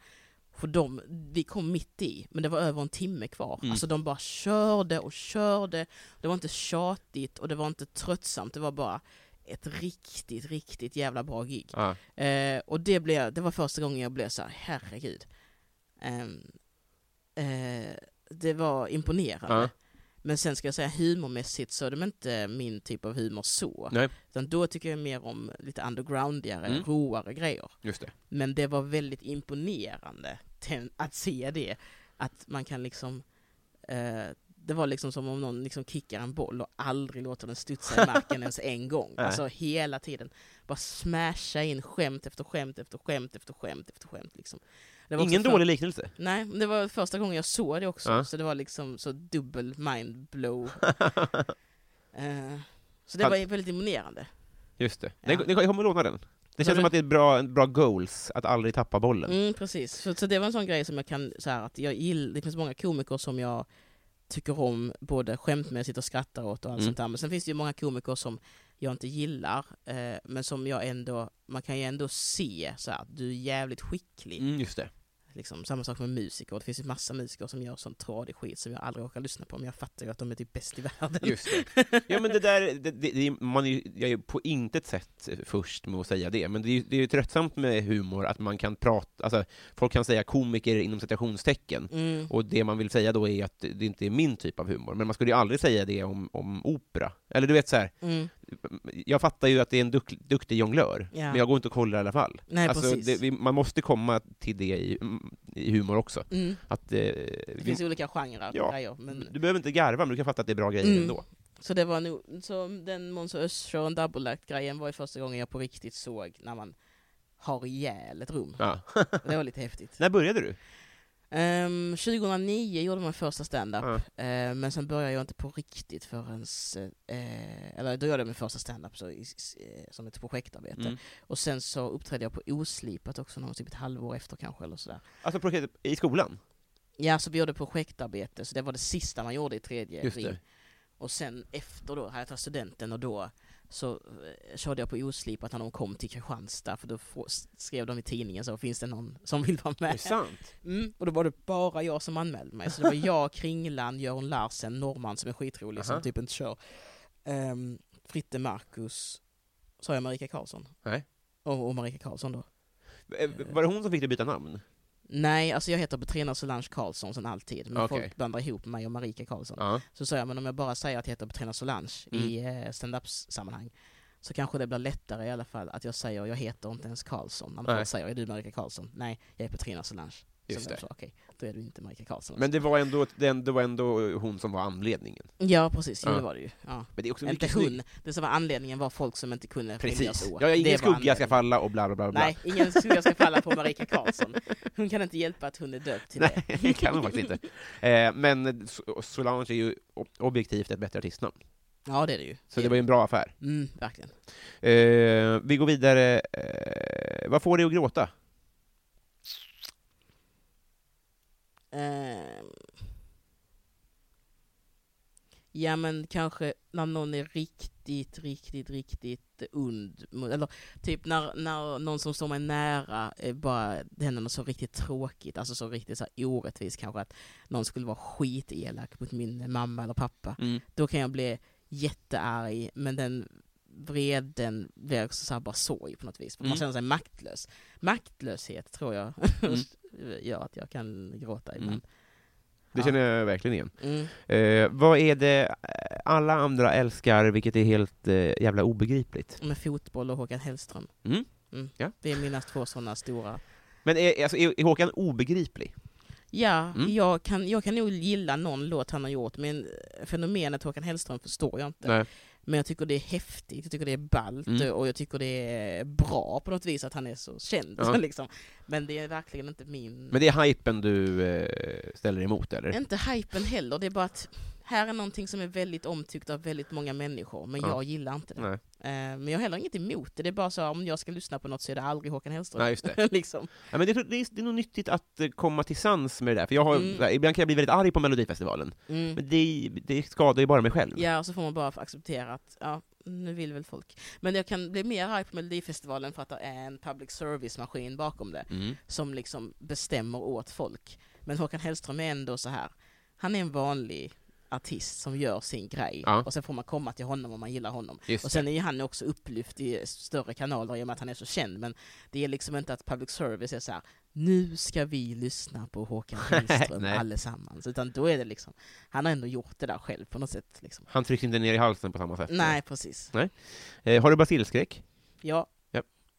För de, vi kom mitt i, men det var över en timme kvar. Mm. Alltså de bara körde och körde. Det var inte tjatigt och det var inte tröttsamt, det var bara ett riktigt, riktigt jävla bra gig. Ja. Eh, och det, blev, det var första gången jag blev så här, herregud. Ehm, eh, det var imponerande. Ja. Men sen ska jag säga humormässigt så är det inte min typ av humor så. Nej, Utan då tycker jag mer om lite undergroundigare, Mm. roare grejer. just det. Men det var väldigt imponerande att se det. Att man kan liksom eh, det var liksom som om någon liksom kickar en boll och aldrig låter den studsa i marken ens en gång. Alltså hela tiden. Bara smasha in skämt efter skämt efter skämt efter skämt efter skämt. Liksom. Ingen för- dålig liknelse. Nej, men det var första gången jag såg det också, Ja. så det var liksom så dubbel mindblow. eh, så det var väldigt imponerande. Just det. Ja. Den, jag kommer låna den. Det känns som att det är bra, bra goals, att aldrig tappa bollen. Mm, precis. Så, så det var en sån grej som jag kan, så här, att jag gill, det finns många komiker som jag tycker om, både skämtmässigt och skrattar åt och allt Mm. sånt där. Men sen finns det ju många komiker som jag inte gillar, eh, men som jag ändå, man kan ju ändå se så här, du är jävligt skicklig. Mm, just det. Liksom, samma sak med musiker, det finns ju massa musiker som gör sån tradig skit som jag aldrig orkar lyssna på, men jag fattar ju att de är typ bäst i världen. Just det. Ja men det där, det, det, det, man är, jag är på intet sätt först med att säga det, men det är det är ju tröttsamt med humor att man kan prata, alltså folk kan säga komiker inom citationstecken, Mm. och det man vill säga då är att det inte är min typ av humor, men man skulle ju aldrig säga det om, om opera. Eller du vet så här, Mm. Jag fattar ju att det är en duk, duktig jonglör, Ja. men jag går inte och kollar i alla fall. Nej, alltså, det, vi, man måste komma till det i, i humor också. Mm. Att, eh, Det vi, finns olika genrer Ja. grejer. Men, Du behöver inte garva, men du kan fatta att det är bra grejer Mm. ändå. så det var nog, så den Måns Özz-showen, double act-grejen var ju första gången jag på riktigt såg när man har ihjäl ett rum. Ja. Det var lite häftigt. När började du? Um, 2009 gjorde man första stand-up, Ja. eh, men sen började jag inte på riktigt förrän, eh, eller då gjorde jag min första stand-up så, eh, som ett projektarbete. Mm. Och sen så uppträdde jag på Oslipat också, någon, typ ett halvår efter kanske eller sådär. Alltså projektet i skolan? Ja, så vi gjorde projektarbete, så det var det sista man gjorde i tredje Just det. Och sen efter då hade jag tagit studenten och då så eh, körde jag på Oslipat när de kom till Kristianstad, för då skrev de i tidningen så finns det någon som vill vara Är det med. sant? Mm, och då var det bara jag som anmälde mig, så det var jag, Kringland, Göran Larsen, norrman som är skitrolig Aha. som typ inte kör. Um, Fritte Marcus, sa jag Marika Karlsson? Nej. Och, och Marika Karlsson då? Eh, Var det hon som fick dig byta namn? Nej, alltså jag heter Petrina Solange Karlsson sen alltid, men Okej. folk blandar ihop mig och Marika Karlsson. Ja. Så sa jag, men om jag bara säger att jag heter Petrina Solange i Mm. eh, stand-up-sammanhang så kanske det blir lättare i alla fall att jag säger jag heter inte ens Karlsson. När folk säger, är du Marika Karlsson? Nej, jag är Petrina Solange. Just så det. sa, okej, då är du inte Marika Karlsson. Men det var, ändå, det det var ändå hon som var anledningen. Ja, precis, Ja. det var det ju. Ja. Men det är också Inte hon, snyggt. det som var anledningen var folk som inte kunde Precis. Ja, ingen Det skugga ska falla och bla bla bla. Nej, ingen skugga ska falla på Marika Karlsson. Hon kan inte hjälpa att hon är döpt till Nej, det. det kan hon faktiskt inte. Eh, men So- Solange är ju ob- objektivt ett bättre artistnamn. Ja, det är det ju. Så det var ju en bra affär. Mm, verkligen. Eh, vi går vidare. Eh, vad får dig att gråta? Ehm. Ja men kanske när någon är riktigt, riktigt, riktigt und. mot- Eller typ när, när någon som står mig nära är bara, det händer något så riktigt tråkigt, alltså så riktigt så här orättvist kanske att någon skulle vara skitelak mot min mamma eller pappa. Då kan jag bli jättearg, men den vreden blir också så här bara sorg på något vis. För Man Mm. känner sig maktlös. Maktlöshet tror jag Mm. gör att jag kan gråta ibland. Mm. Det känner jag verkligen igen. Mm. Eh, vad är det eh, alla andra älskar, vilket är helt eh, jävla obegripligt? Med fotboll och Håkan Hellström. Mm. Mm. Ja. Det är mina två sådana stora. Men är, alltså, är, är Håkan obegriplig? Ja, Mm. jag, kan, jag kan nog gilla någon låt han har gjort, men fenomenet Håkan Hellström förstår jag inte. Nej. Men jag tycker det är häftigt, jag tycker det är ballt Mm. och jag tycker det är bra på något vis att han är så känd. Ja. liksom. Men det är verkligen inte min... Men det är hypen du eh, ställer emot, eller? Inte hypen heller, det är bara att här är någonting som är väldigt omtyckt av väldigt många människor, men Ja. jag gillar inte det. Nej. Eh, men jag har heller inget emot det, det är bara så om jag ska lyssna på något så är det aldrig Håkan Hellström. Nej, just det. liksom. Ja, men det, det, är, det är nog nyttigt att eh, komma till sans med det där, för jag har, Mm. här, ibland kan jag bli väldigt arg på Melodifestivalen, mm. men det, det skadar ju bara mig själv. Ja, och så får man bara acceptera att ja, nu vill väl folk. Men jag kan bli mer arg på Melodifestivalen för att det är en public service-maskin bakom det, Mm. som liksom bestämmer åt folk. Men Håkan Hellström är ändå så här. han är en vanlig artist som gör sin grej, Ja. och sen får man komma till honom om man gillar honom. Just Och sen är han också upplyft i större kanaler i och med att han är så känd, men det är liksom inte att public service är så här. nu ska vi lyssna på Håkan Hellström Nej. allesammans, utan då är det liksom, han har ändå gjort det där själv på något sätt. Liksom. Han trycks inte ner i halsen på samma sätt. Nej, precis. Eh, har du basilskräck? Ja,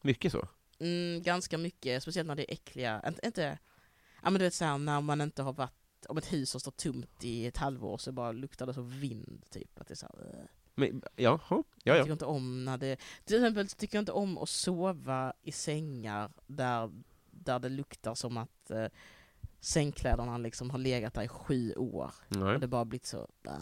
Mycket så? mm, ganska mycket, speciellt när det är äckliga, inte, inte ja men du vet såhär när man inte har varit, om ett hus har stått tomt i ett halvår så bara luktar det så vind, typ. Att det är så här. Men, ja, Jag ja. tycker inte om när det, till exempel tycker jag inte om att sova i sängar där, där det luktar som att eh, sängkläderna liksom har legat där i sju år. Nej. Och det bara blivit så, äh.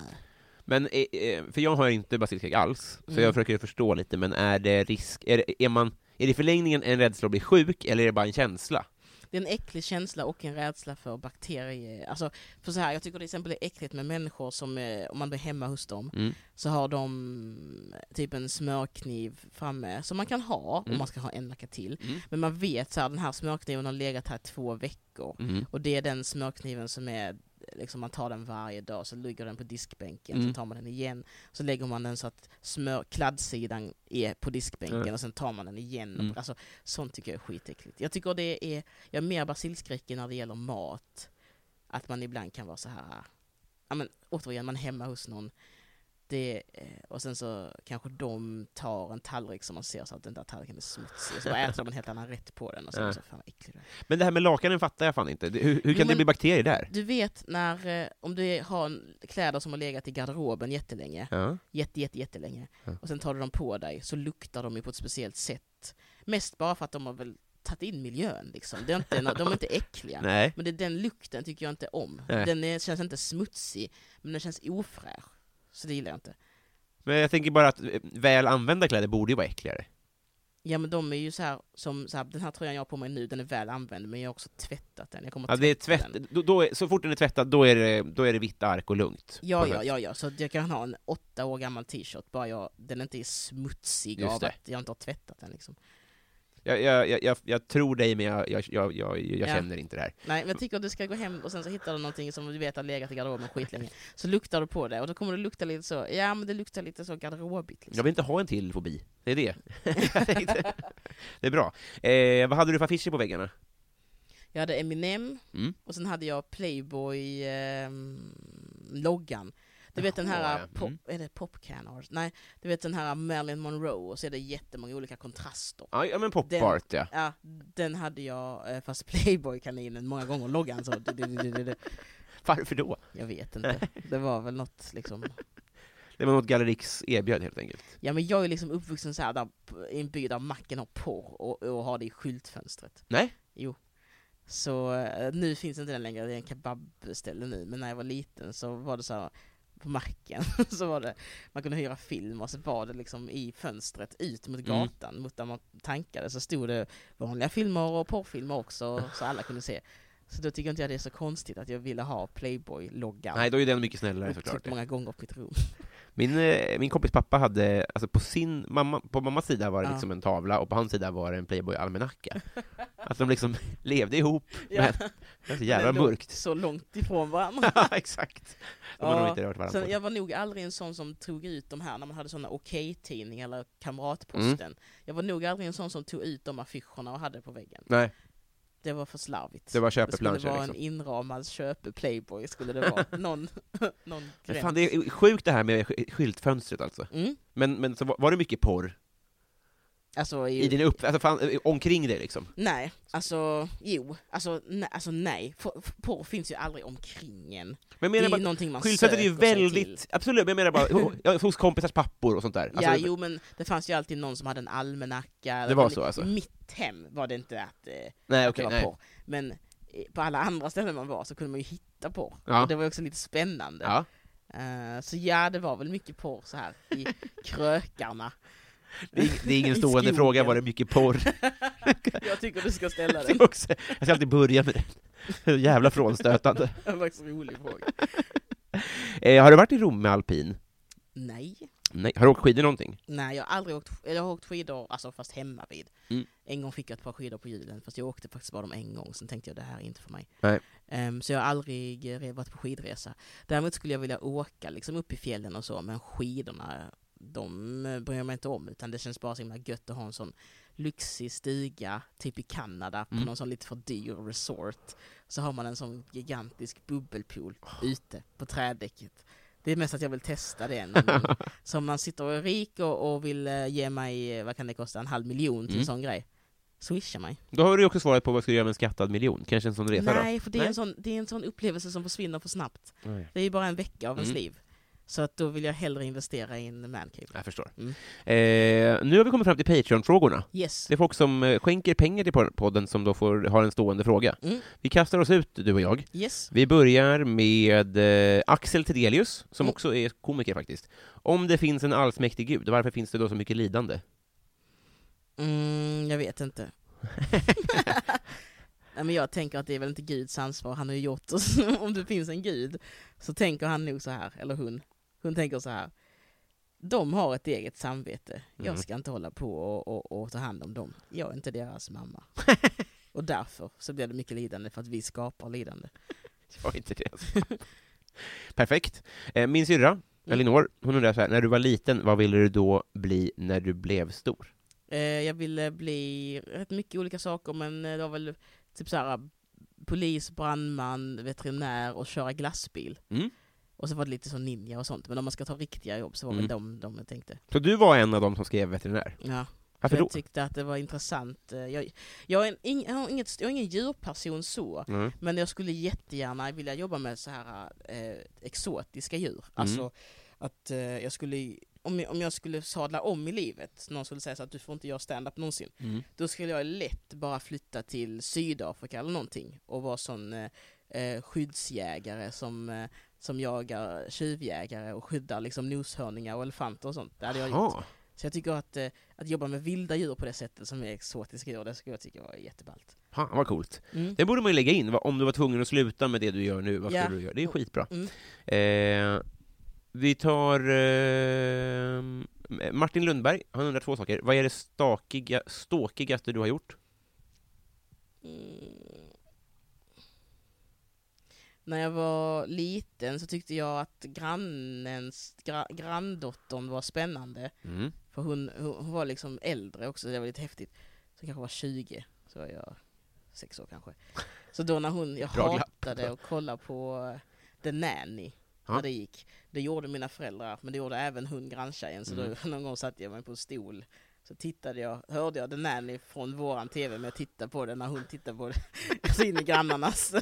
Men, eh, eh, för jag har inte basilskräck alls, så Mm. jag försöker förstå lite, men är det risk, är det, är man, är det i förlängningen en rädsla att bli sjuk, eller är det bara en känsla? Det är en äcklig känsla och en rädsla för bakterier. Alltså, för så här, jag tycker till exempel det är äckligt med människor som, eh, om man blir hemma hos dem, Mm. så har de typ en smörkniv framme, som man kan ha Mm. om man ska ha en macka till. Mm. Men man vet så här, den här smörkniven har legat här två veckor. Mm. Och det är den smörkniven som är, liksom man tar den varje dag, så ligger den på diskbänken, Mm. så tar man den igen, så lägger man den så att smör, kladdsidan är på diskbänken Mm. och sen tar man den igen. Mm. Alltså, sånt tycker jag är skitäckligt. Jag tycker det är, jag är mer basilskräckig när det gäller mat. Att man ibland kan vara så här, ja men återigen, man är hemma hos någon, det, eh, och sen så kanske de tar en tallrik som man ser så att den där tallriken är smutsig, så äter de en helt annan rätt på den och så, Ja. så fan vad äcklig. Men det här med lakanen fattar jag fan inte. Hur, hur Jo, kan det bli bakterier där? Du vet när, eh, om du har kläder som har legat i garderoben jättelänge, Ja. jätte, jätte, jättelänge, Ja. och sen tar du dem på dig, så luktar de ju på ett speciellt sätt. Mest bara för att de har väl tagit in miljön liksom. Det är inte, de är inte äckliga. Nej. Men det, den lukten tycker jag inte om. Nej. Den är, känns inte smutsig, men den känns ofräsch. Så det gillar jag inte. Men jag tänker bara att eh, väl använda kläder borde ju vara äckligare. Ja men de är ju så här, som så här, den här tröjan jag har på mig nu, den är väl använd, men jag har också tvättat den. Jag kommer Ja, det är tvätt, då, då är, så fort den är tvättad, då är det, då är det vitt ark och lugnt. Ja, ja, ja, ja, så jag kan ha en åtta år gammal t-shirt, bara jag, den inte är smutsig Just av det. att jag inte har tvättat den liksom. Jag, jag, jag, jag, tror dig, men jag, jag, jag, jag, jag Ja. känner inte det här. Nej, men jag tycker att du ska gå hem och sen så hittar du någonting som du vet har legat i garderoben skitlänge. Så luktar du på det och då kommer det lukta lite så, ja men det luktar lite så garderobigt. Liksom. Jag vill inte ha en till fobi. Det är det. Det är bra. Eh, vad hade du för affischer på väggarna? Jag hade Eminem Mm. och sen hade jag Playboy-loggan. Du vet den här, ja. pop, Mm. är det Popcan Art? Nej, du vet den här Marilyn Monroe och så är det jättemånga olika kontraster. Ja, ja men pop Den- art, ja. Ja, den hade jag, eh, fast Playboy-kaninen många gånger, loggan så. Varför då? jag vet inte. Det var väl något liksom Det var något Gallerix erbjöd helt enkelt. Ja men jag är liksom uppvuxen så här där, i en by där macken har porr och, och har det i skyltfönstret. Nej? Jo. Så eh, nu finns inte den längre, det är en kebabställe nu, men när jag var liten så var det så här på macken, så var det, man kunde hyra film och så var det liksom i fönstret ut mot Mm. gatan, mot där man tankade, så stod det vanliga filmer och porrfilmer också, så alla kunde se. Så då tycker inte jag det är så konstigt att jag ville ha Playboy-loggan. Nej, då är den mycket snällare såklart. många gånger på mitt rum. Min, eh, min kompis pappa hade, alltså på sin mamma, på mammas sida var det liksom en tavla, och på hans sida var det en Playboy-almanacka. Att de liksom levde ihop, Ja. men det är så jävla mörkt. Så långt ifrån varandra. Ja, exakt. De har nog inte rört varandra. Sen, jag var nog aldrig en sån som tog ut de här när man hade såna Okej-tidning eller Kamratposten. Jag var nog aldrig en sån som tog ut de affischerna och hade på väggen. Nej, Det var för slarvigt. det var det skulle köpeplanscher vara liksom. en inramad köpe-playboy, skulle det vara. Någon, någon Men gräns. fan, det är sjukt det här med sk- skyltfönstret alltså. Mm. Men, men så var, var det mycket porr Alltså, i, i din upp... Alltså fan, eh, omkring dig liksom? Nej, alltså jo, alltså, nej, alltså nej. Porr finns ju aldrig omkring en. Men Det är menar ju bara, någonting man skyltfönstret är ju söker väldigt... Absolut, men jag menar bara hos kompisars pappor och sånt där. Alltså, ja, jo men det fanns ju alltid någon som hade en almanacka. Det var så, alltså? Mitt hem var det inte att, eh, nej, att okej, det var nej. porr. Men eh, på alla andra ställen man var så kunde man ju hitta porr. Ja. Och det var ju också lite spännande. Ja. Eh, så ja, det var väl mycket porr så här i krökarna. Det är, det är ingen stående fråga, var det mycket porr? Jag tycker du ska ställa Det den. jag ska alltid börja med det. Jävla frånstötande. Det var faktiskt en rolig fråga. Eh, har du varit i Rom med alpin? Nej. Nej. Har du åkt skidor någonting? Nej, jag har aldrig åkt, jag har åkt skidor, alltså fast hemma vid. Mm. En gång fick jag ett par skidor på julen, fast jag åkte faktiskt bara dem en gång, sen tänkte jag det här är inte för mig. Ehm, så jag har aldrig eh, varit på skidresa. Däremot skulle jag vilja åka liksom upp i fjällen och så, men skidorna, de eh, bryr jag mig inte om, utan det känns bara så himla gött att ha en sån lyxig stuga, typ i Kanada, på Mm. någon sån lite för dyr resort. Så har man en sån gigantisk bubbelpool ute på trädäcket. Det är mest att jag vill testa det. Så om man sitter och är rik och, och vill eh, ge mig, eh, vad kan det kosta, en halv miljon till Mm. en sån grej, swisha mig. Då har du också svarat på vad ska du göra med en skattad miljon? Kanske en sån resa Nej, för det är, Nej. En sån, det är en sån upplevelse som försvinner för snabbt. då? Nej. Det är ju bara en vecka av ens Mm. liv. Så att då vill jag hellre investera i en mancave. Jag förstår. Mm. Eh, nu har vi kommit fram till Patreon-frågorna. Yes. Det är folk som eh, skänker pengar till pod- podden som då får ha en stående fråga. Mm. Vi kastar oss ut, du och jag. Yes. Vi börjar med eh, Axel Tidelius, som Mm. också är komiker faktiskt. Om det finns en allsmäktig gud, varför finns det då så mycket lidande? Mm, jag vet inte. Nej, men jag tänker att det är väl inte Guds ansvar, han har ju gjort oss. Om det finns en gud så tänker han nog så här, eller hon. Hon tänker så här. De har ett eget samvete. Mm. Jag ska inte hålla på och, och, och ta hand om dem. Jag är inte deras mamma. och därför så blir det mycket lidande för att vi skapar lidande. Det var inte det. alltså. Perfekt. Eh, min syrra, Elinor, hon undrar så här, när du var liten, vad ville du då bli när du blev stor? Eh, jag ville bli rätt mycket olika saker men eh, det var väl typ så här polis, brandman, veterinär och köra glassbil. Mm. Och så var det lite så ninja och sånt, men om man ska ta riktiga jobb så var Mm. väl de, de jag tänkte. Så du var en av dem som skrev veterinär? Ja, Varför för då? jag tyckte att det var intressant. Eh, Jag, jag, är ing, jag, har inget, jag är ingen djurperson så, Mm. men jag skulle jättegärna vilja jobba med så här eh, exotiska djur. Mm. Alltså att eh, jag skulle, om jag, om jag skulle sadla om i livet, någon skulle säga så att du får inte göra stand-up någonsin, Mm. då skulle jag lätt bara flytta till Sydafrika eller någonting och vara sån eh, eh, skyddsjägare som, eh, som jagar tjuvjägare och skyddar liksom noshörningar och elefanter och sånt. Det hade jag gjort. Jaha. Så jag tycker att, eh, att jobba med vilda djur på det sättet som är exotiska djur, det skulle jag tycka var jätteballt. Fan vad coolt. Mm. Det borde man ju lägga in, om du var tvungen att sluta med det du gör nu, vad Ja. skulle du göra? Det är skitbra. Mm. Eh, vi tar eh, Martin Lundberg, han undrar två saker. Vad är det stakiga, ståkigaste du har gjort? Mm. När jag var liten så tyckte jag att grannens, gra, granndottern var spännande. Mm. För hon, hon var liksom äldre också, det var lite häftigt. Så kanske var 20, så var jag sex år kanske. Så då när hon, jag Bra glapp. hatade att kolla på eh, The Nanny, när det gick. Det gjorde mina föräldrar, men det gjorde även hon granntjejen. Så Mm. då någon gång satte jag mig på en stol, så tittade jag, hörde jag The Nanny från våran TV, men jag tittade på det när hon tittade på det, alltså in i grannarnas.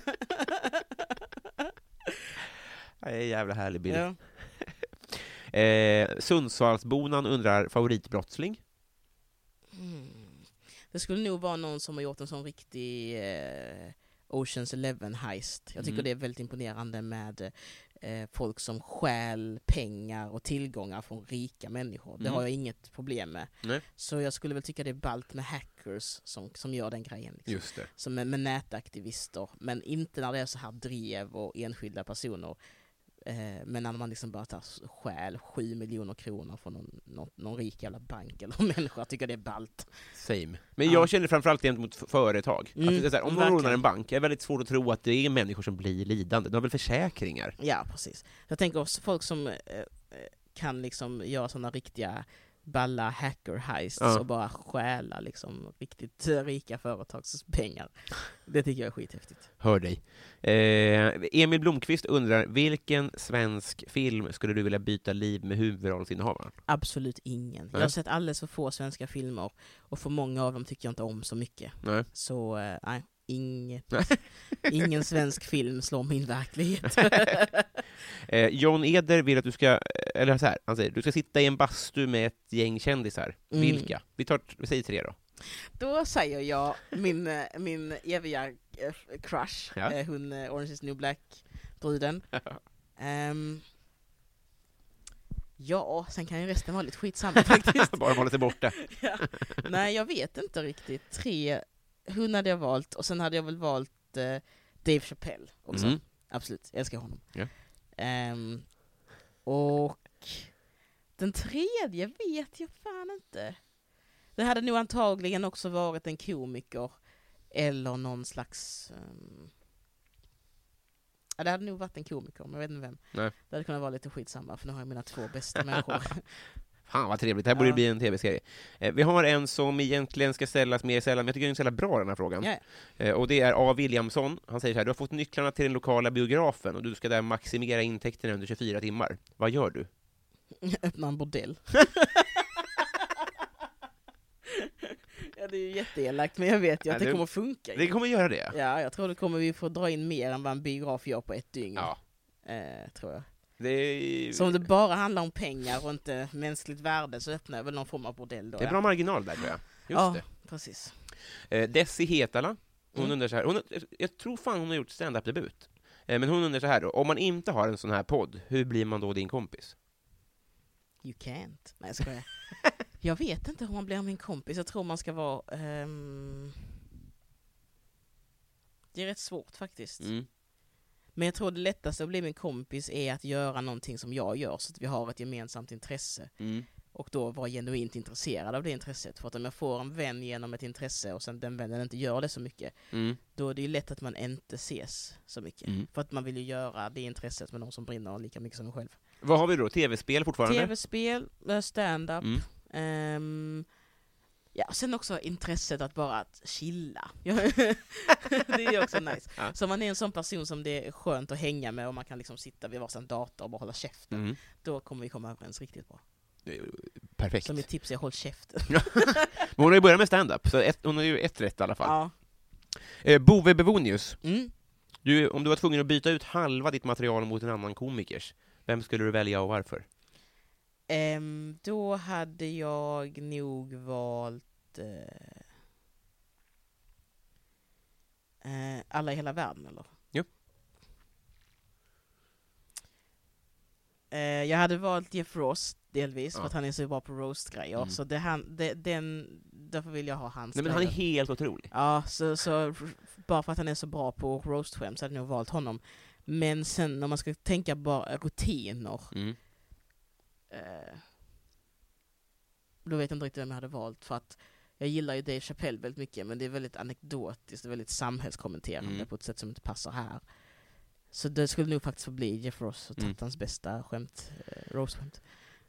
Det är en jävla härlig bild. ja. Eh, Sundsvallsbonan undrar favoritbrottsling? Mm. Det skulle nog vara någon som har gjort en sån riktig eh, Oceans Eleven heist. Jag tycker Mm. det är väldigt imponerande med eh, folk som stjäl pengar och tillgångar från rika människor. Det Mm. har jag inget problem med. Nej. Så jag skulle väl tycka det är ballt med hackers som, som gör den grejen. Liksom. Just det. Som med, med nätaktivister, men inte när det är så här drev och enskilda personer. Eh, men när man liksom bara tar stjäl sju miljoner kronor från någon, någon, någon rik jävla bank eller människa, jag tycker det är ballt. Same. Men Ja. jag känner framförallt gentemot företag. Mm, att det är så här, om någon rånar en bank, är väldigt svårt att tro att det är människor som blir lidande. De har väl försäkringar? Ja, precis. Jag tänker också folk som eh, eh, kan liksom göra sådana riktiga balla hacker heists Ja. och bara stjäla liksom riktigt rika företags pengar. Det tycker jag är skithäftigt. Hör dig. Eh, Emil Blomqvist undrar, vilken svensk film skulle du vilja byta liv med huvudrollsinnehavaren? Absolut ingen. Jag Nej. har sett alldeles för få svenska filmer och för många av dem tycker jag inte om så mycket. Nej. Så eh, nej, inget. ingen svensk film slår min verklighet. Eh, John Eder vill att du ska, eller så här, han säger, du ska sitta i en bastu med ett gäng kändisar. Mm. Vilka? Vi tar, vi säger tre då. Då säger jag min, min eviga eh, crush, Ja. eh, hon eh, Orange is new black-bruden. Ehm, Ja, sen kan ju resten vara lite skitsamma faktiskt. Bara håller sig borta. ja. Nej, jag vet inte riktigt. Tre, hon hade jag valt, och sen hade jag väl valt eh, Dave Chappelle också. Mm. Absolut, jag älskar honom. Ja. Ehm, och den tredje vet jag fan inte. Det hade nog antagligen också varit en komiker eller någon slags... ehm, ja, det hade nog varit en komiker, men jag vet inte vem. Nej. Det hade kunnat vara lite skitsamma, för nu har jag mina två bästa människor. Fan vad trevligt, det här borde Ja. bli en tv-serie. Eh, vi har en som egentligen ska ställas mer sällan, men jag tycker den är så bra den här frågan. Ja. Eh, och det är A. Williamson. Han säger så här, du har fått nycklarna till den lokala biografen och du ska där maximera intäkterna under 24 timmar. Vad gör du? Öppna en bordell. ja, det är ju jätteelakt, men jag vet ju att det kommer funka. Det kommer göra det? Ja, jag tror det kommer vi få dra in mer än vad en biograf gör på ett dygn. Ja. Eh, tror jag. Är, Så om det bara handlar om pengar och inte mänskligt värde så öppnar jag väl någon form av bordell då. det är bra marginal där tror jag. Just ja, det. precis. Eh, Desi Hetala, hon Mm. undrar så här, hon, jag tror fan hon har gjort stand-up-debut. Eh, men hon undrar så här då, om man inte har en sån här podd, hur blir man då din kompis? You can't. Nej, jag skojar. jag vet inte hur man blir min kompis. Jag tror man ska vara... ehm, Det är rätt svårt faktiskt. Mm. Men jag tror det lättaste att bli min kompis är att göra någonting som jag gör så att vi har ett gemensamt intresse. Mm. Och då vara genuint intresserad av det intresset. För att om jag får en vän genom ett intresse och sen den vännen inte gör det så mycket, Mm. då är det ju lätt att man inte ses så mycket. Mm. För att man vill ju göra det intresset med någon som brinner lika mycket som en själv. Vad har vi då? TV-spel fortfarande? Tv-spel, eh, stand-up, Mm. Ja, sen också intresset att bara att chilla. det är också nice. Ja. Så om man är en sån person som det är skönt att hänga med och man kan liksom sitta vid varsin dator och bara hålla käften, Mm. då kommer vi komma överens riktigt bra. Perfekt. Så mitt tips är håll käften. Men hon har ju börjat med stand-up, så ett, hon har ju ett rätt i alla fall. Ja. Eh, Bove Bevonius, Mm. du, om du var tvungen att byta ut halva ditt material mot en annan komikers, vem skulle du välja och varför? Ehm, då hade jag nog valt eh, eh, Alla i hela världen eller? Ja. Eh, jag hade valt Jeff Ross delvis Ja. för att han är så bra på roast-grejer, Mm. så det, han, det, den, därför vill jag ha hans Nej men han är helt otrolig. Ja, så, så bara för att han är så bra på roast-skämt så hade jag nog valt honom. Men sen om man ska tänka bara rutiner, Mm. Eh, då vet jag inte riktigt vem jag hade valt för att jag gillar ju Dave Chappelle väldigt mycket men det är väldigt anekdotiskt och väldigt samhällskommenterande Mm. på ett sätt som inte passar här. Så det skulle nog faktiskt få bli Jeff Ross och Mm. tagit hans bästa skämt, eh, roast-skämt.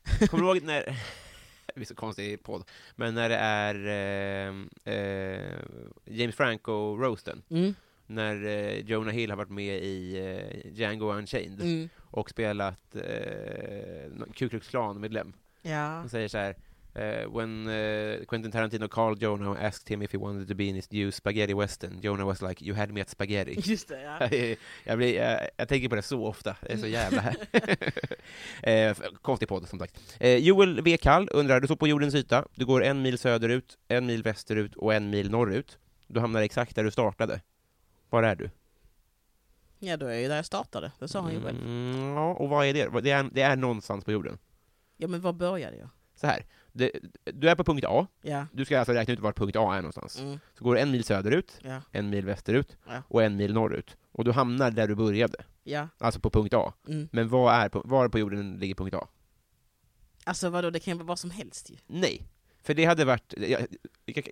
Kommer du ihåg när, det blir så konstig podd, men när det är eh, eh, James Franco-roasten, Mm. när eh, Jonah Hill har varit med i eh, Django Unchained Mm. Och spelat eh, Ku Klux Klan-medlem. Ja. Han säger så här eh, when eh, Quentin Tarantino called Jonah asked him if he wanted to be in his new spaghetti western, Jonah was like you had me at spaghetti. Just det, ja. jag, blir, jag, jag tänker på det så ofta, det är så jävla här. eh, konstig podd som sagt. Eh, Joel W. Kall undrar, du står på jordens yta, du går en mil söderut, en mil västerut och en mil norrut. Du hamnar exakt där du startade. Var är du? Ja, då är jag ju där jag startade, det sa han ju själv. Mm, ja, och vad är det? Det är, det är någonstans på jorden. Ja, men var började jag? Så här, det, du är på punkt A, Ja. du ska alltså räkna ut var punkt A är någonstans. Mm. Så går du en mil söderut, Ja. en mil västerut Ja. och en mil norrut. Och du hamnar där du började, Ja. alltså på punkt A. Mm. Men vad är på, var på jorden ligger punkt A? Alltså vadå, det kan ju vara vad som helst ju. Nej. För det hade varit... Jag, jag, jag,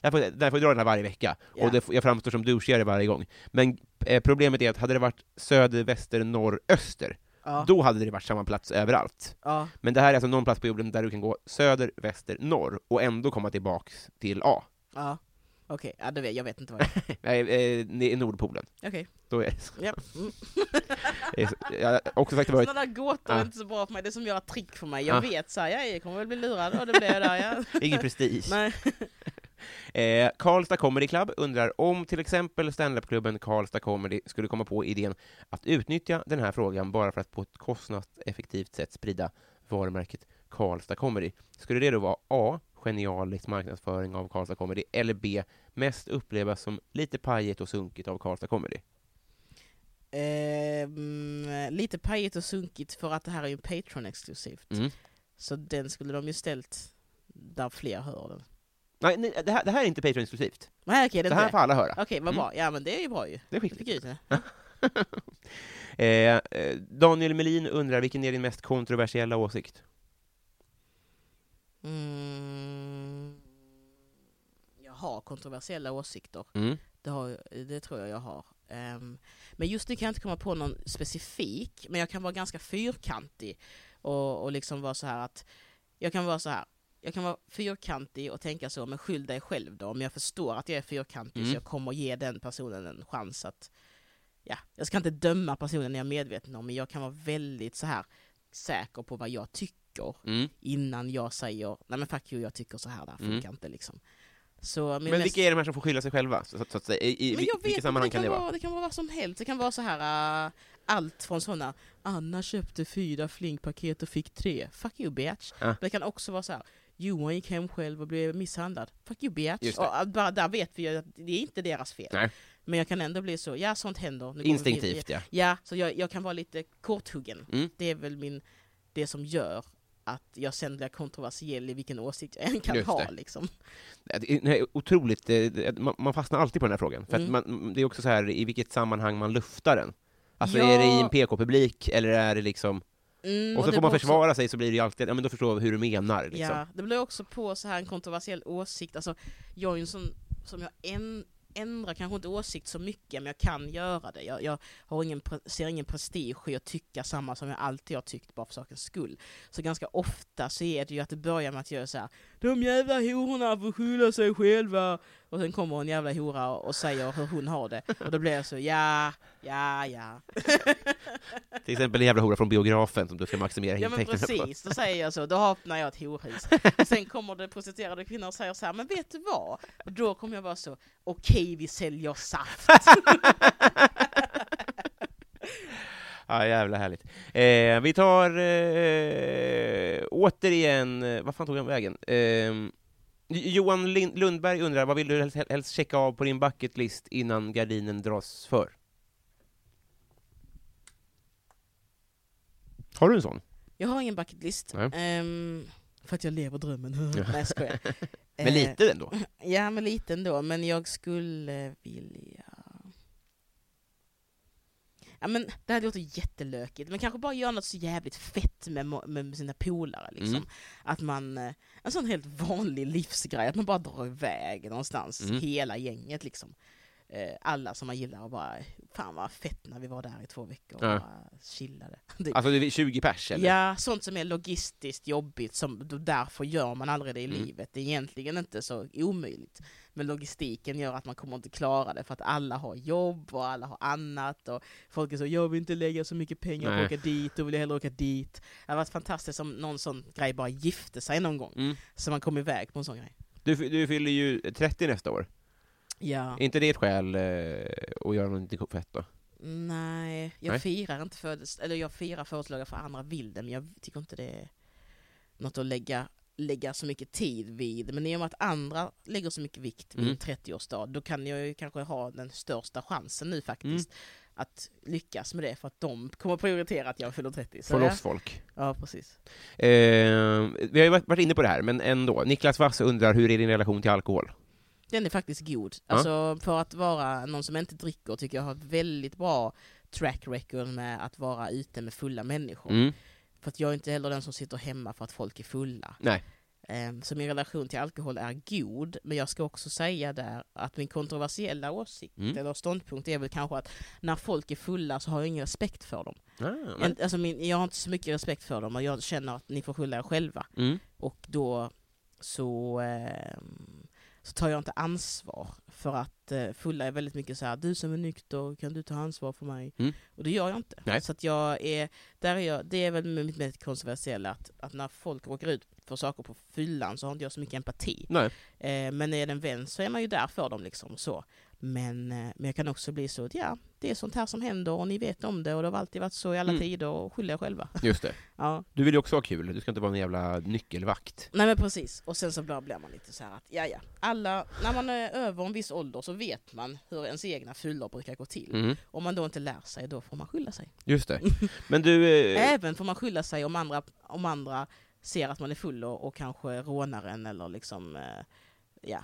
jag, får, jag får dra den här varje vecka, Ja. och det, jag framstår som douchigare varje gång. Men eh, problemet är att hade det varit söder, väster, norr, öster, Ja. då hade det varit samma plats överallt. Ja. Men det här är alltså någon plats på jorden där du kan gå söder, väster, norr, och ändå komma tillbaks till A. Ja. Okej, ja, det vet, jag vet inte vad det är. Nej, eh, är Nordpolen. Okej. Då är det så. Är så. Jag har också sagt det varit... Sådana där gåtor är Ja. inte så bra för mig, det är som gör trick för mig. Jag Ja. vet så här, ja, jag kommer väl bli lurad och det blir jag där ja. Ingen prestige. Nej. Eh, Karlstad Comedy Club undrar om till exempel standupklubben Karlstad Comedy skulle komma på idén att utnyttja den här frågan bara för att på ett kostnadseffektivt sätt sprida varumärket Karlstad Comedy. Skulle det då vara A. Genialisk marknadsföring av Karlstad Comedy eller B. Mest upplevas som lite pajigt och sunkigt av Karlstad Comedy? Ehm, lite pajigt och sunkigt för att det här är ju Patreon-exklusivt. Mm. Så den skulle de ju ställt där fler hör den. Nej, nej det, här, det här är inte Patreon-exklusivt. Nej okej, det Det är här får alla höra. Okej, vad Mm. bra. Ja men det är ju bra ju. Det är skickligt. det. Eh, eh, Daniel Melin undrar, vilken är din mest kontroversiella åsikt? Mm. Har kontroversiella åsikter. Mm. Det, har, det tror jag jag har. Ehm, men just nu kan jag inte komma på någon specifik, men jag kan vara ganska fyrkantig och, och liksom vara så här att jag kan vara så här. Jag kan vara fyrkantig och tänka så, men skyll dig själv då. Om jag förstår att jag är fyrkantig Mm. så jag kommer ge den personen en chans att... Ja, jag ska inte döma personen jag är medveten om, men jag kan vara väldigt så här säker på vad jag tycker Mm. innan jag säger nej men fuck you, jag tycker så här, det här Mm. funkar inte liksom. Så Men mest- vilka är de här som får skylla sig själva? Så, så säga? I, i men jag vet sammanhang det kan, kan det vara? det kan vara vad som helst. Det kan vara så här, äh, allt från sådana, Anna köpte fyra flinkpaket och fick tre. Fuck you bitch. Ja. Men det kan också vara så här, Johan gick hem själv och blev misshandlad. Fuck you bitch. Och, äh, bara där vet vi ju att det är inte deras fel. Nej. Men jag kan ändå bli så, ja sånt händer. Nu Instinktivt, ja. Ja, så jag, jag kan vara lite korthuggen. Mm. Det är väl min, det som gör att jag sen blir kontroversiell i vilken åsikt jag än kan Just ha. Liksom. Det är otroligt, det- man fastnar alltid på den här frågan. För Mm. man, det är också så här, i vilket sammanhang man luftar den. Alltså Ja. är det i en PK-publik, eller är det liksom... Mm, Och så det får man beror också- försvara sig, så blir det ju alltid, ja men då förstår jag hur du menar. Liksom. Ja, det blir också på så här en kontroversiell åsikt. Alltså, jag är ju en sån som jag en, ändrar kanske inte åsikt så mycket, men jag kan göra det. Jag, jag har ingen, ser ingen prestige i att tycka samma som jag alltid har tyckt bara för sakens skull. Så ganska ofta så är det ju att det börjar med att jag är så här, de jävla hororna får skylla sig själva. Och sen kommer en jävla hora och säger hur hon har det. Och då blir jag så, ja, ja, ja. Till exempel en jävla hora från biografen som du ska maximera Ja men intäkterna på. precis, då säger jag så, då öppnar jag ett horhus. Sen kommer det prostituerade kvinnor och säger så här, men vet du vad? Och då kommer jag vara så, okej vi säljer saft. Ja, jävla härligt. Eh, vi tar eh, återigen, eh, vad fan tog han vägen? Eh, Johan Lundberg undrar, vad vill du helst, helst checka av på din bucketlist innan gardinen dras för? Har du en sån? Jag har ingen bucketlist, Nej. ehm, för att jag lever drömmen. Ja. Nej jag skojar. Men Eh, lite ändå? Ja men lite ändå, men jag skulle vilja... Ja men det här låter jättelökigt, men kanske bara göra något så jävligt fett med, med sina polare liksom. Mm. Att man, eh, en sån helt vanlig livsgrej, att man bara drar iväg någonstans, Mm. hela gänget liksom. Eh, Alla som man gillar och bara, fan vad fett när vi var där i två veckor och Ja. bara chillade. Alltså det är 20 pers eller? Ja, sånt som är logistiskt jobbigt, som därför gör man aldrig det i Mm. livet. Det är egentligen inte så omöjligt. Men logistiken gör att man kommer inte klara det, för att alla har jobb och alla har annat. Och folk är så, jag vill inte lägga så mycket pengar på att åka dit, då vill jag hellre åka dit. Det hade varit fantastiskt om någon sån grej bara gifte sig någon gång, Mm. så man kom iväg på en sån grej. Du, du fyller ju 30 nästa år. Ja. Är inte det ett skäl eh, att göra något fett då? Nej, jag Nej. firar inte födels eller jag firar födelsedagar för andra vill det, men jag tycker inte det är något att lägga, lägga så mycket tid vid. Men i och med att andra lägger så mycket vikt vid Mm. en 30-årsdag, då kan jag ju kanske ha den största chansen nu faktiskt Mm. att lyckas med det, för att de kommer prioritera att jag fyller 30. Så Få loss folk. ja, precis. Eh, vi har ju varit varit inne på det här, men ändå. Niklas Wass undrar, hur är din relation till alkohol? Den är faktiskt god. Ja. Alltså för att vara någon som inte dricker tycker jag har ett väldigt bra track record med att vara ute med fulla människor. Mm. För att jag är inte heller den som sitter hemma för att folk är fulla. Nej. Ehm, Så min relation till alkohol är god, men jag ska också säga där att min kontroversiella åsikt Mm. eller ståndpunkt är väl kanske att när folk är fulla så har jag ingen respekt för dem. Ah, alltså min, jag har inte så mycket respekt för dem och jag känner att ni får skylla er själva. mm. Och då så, ehm, så tar jag inte ansvar för att eh, fulla är väldigt mycket så här, du som är nykter, kan du ta ansvar för mig? Mm. Och det gör jag inte. Nej. Så att jag är, där är jag, det är väl mitt mest kontroversiella, att, att när folk råkar ut för saker på fyllan så har inte jag så mycket empati. Eh, men är det en vän så är man ju där för dem liksom så. Men, eh, men jag kan också bli så att ja, det är sånt här som händer och ni vet om det och det har alltid varit så i alla Mm. tider och skyll er själva. Just det. Ja. Du vill ju också ha kul, du ska inte vara en jävla nyckelvakt. Nej men precis, och sen så blir blir man lite så här att ja ja, alla, när man är över en viss ålder så vet man hur ens egna fyllor brukar gå till. Mm. Om man då inte lär sig, då får man skylla sig. Just det. Men du... Eh, Även får man skylla sig om andra, om andra ser att man är full och, och kanske rånar en eller liksom, eh, ja,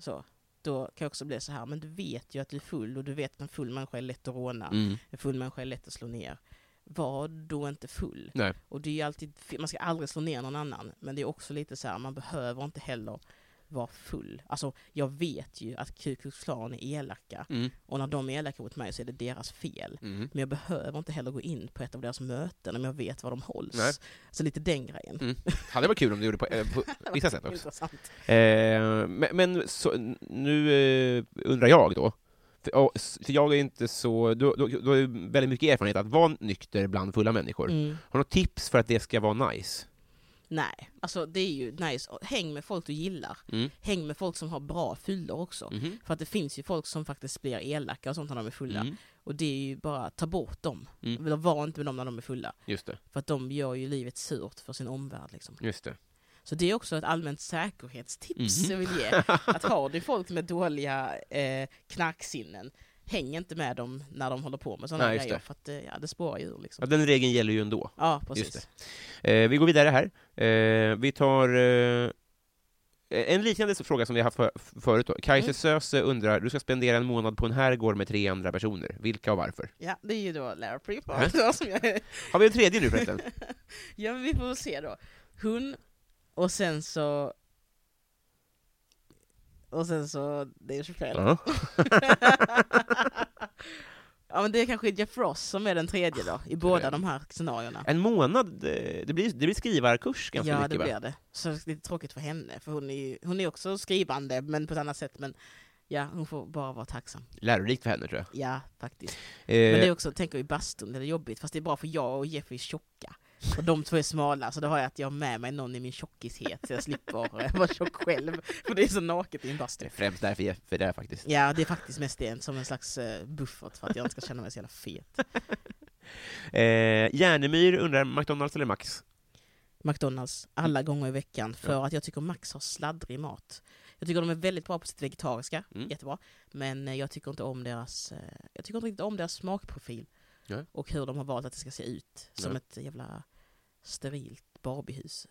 så. Då kan jag också bli så här, men du vet ju att du är full och du vet att en full människa är lätt att råna. mm. En full människa är lätt att slå ner. Var då inte full. Nej. Och det är alltid, man ska aldrig slå ner någon annan, men det är också lite så här, man behöver inte heller vara full. Alltså, jag vet ju att Ku Klux Klan är elaka, Mm. och när de är elaka mot mig så är det deras fel. Mm. Men jag behöver inte heller gå in på ett av deras möten om jag vet var de hålls. Nej. Så lite den grejen. Mm. Hade varit kul om du gjorde på, eh, på vissa sätt också. Eh, men men så, nu eh, undrar jag då, för, jag är inte så, du, du, du har väldigt mycket erfarenhet att vara nykter bland fulla människor. Mm. Har du något tips för att det ska vara nice? Nej, alltså det är ju nice. Häng med folk du gillar. Mm. Häng med folk som har bra fyllor också. Mhm. För att det finns ju folk som faktiskt blir elaka och sånt när de är fulla. Mm. Och det är ju bara, ta bort dem. Mm. Eller var inte med dem när de är fulla. Just det, För att de gör ju livet surt för sin omvärld liksom. just det. Så det är också ett allmänt säkerhetstips Mhm. jag vill ge. Att har du folk med dåliga eh, knarksinnen, häng inte med dem när de håller på med sådana Nej, grejer. det. För att eh, ja, det spårar ju ur Ja, liksom. den regeln gäller ju ändå. Ja, precis. Eh, vi går vidare här. Eh, vi tar eh, en liknande fråga som vi har haft för, förut. Då. Kajse Mm. Söse undrar, du ska spendera en månad på en herrgård med tre andra personer. Vilka och varför? Ja, det är ju då Lara. Prepper som jag Har vi en tredje nu förresten? Ja, men vi får se då. Hon, och sen så... Och sen så Dave Chappelle. Ja. ja men det är kanske Jeff Ross som är den tredje då, i båda de här scenarierna. En månad, eh, det blir, det blir skrivarkurs ganska ja, mycket det va? blir det. Så det är lite tråkigt för henne, för hon är ju hon är också skrivande, men på ett annat sätt. Men ja, hon får bara vara tacksam. Lärorikt för henne tror jag. Ja, faktiskt. Eh, Men det är också, tänker i bastun, det är jobbigt, fast det är bra för jag och Jeff är tjocka. Och de två är smala, så då har jag att jag har med mig någon i min tjockishet, så jag slipper eh, vara tjock själv. För det är så naket i en bastu. Främst därför jag, för det är faktiskt. Ja, det är faktiskt mest det, som en slags eh, buffert för att jag inte ska känna mig så jävla fet. Eh, Järnemyr undrar, McDonalds eller Max? McDonalds alla gånger i veckan, för att jag tycker Max har sladdrig mat. Jag tycker de är väldigt bra på sitt vegetariska, Mm. jättebra. Men eh, jag tycker inte om deras, jag tycker inte om deras smakprofil. Nej. Och hur de har valt att det ska se ut. Som Nej. ett jävla sterilt Barbiehus.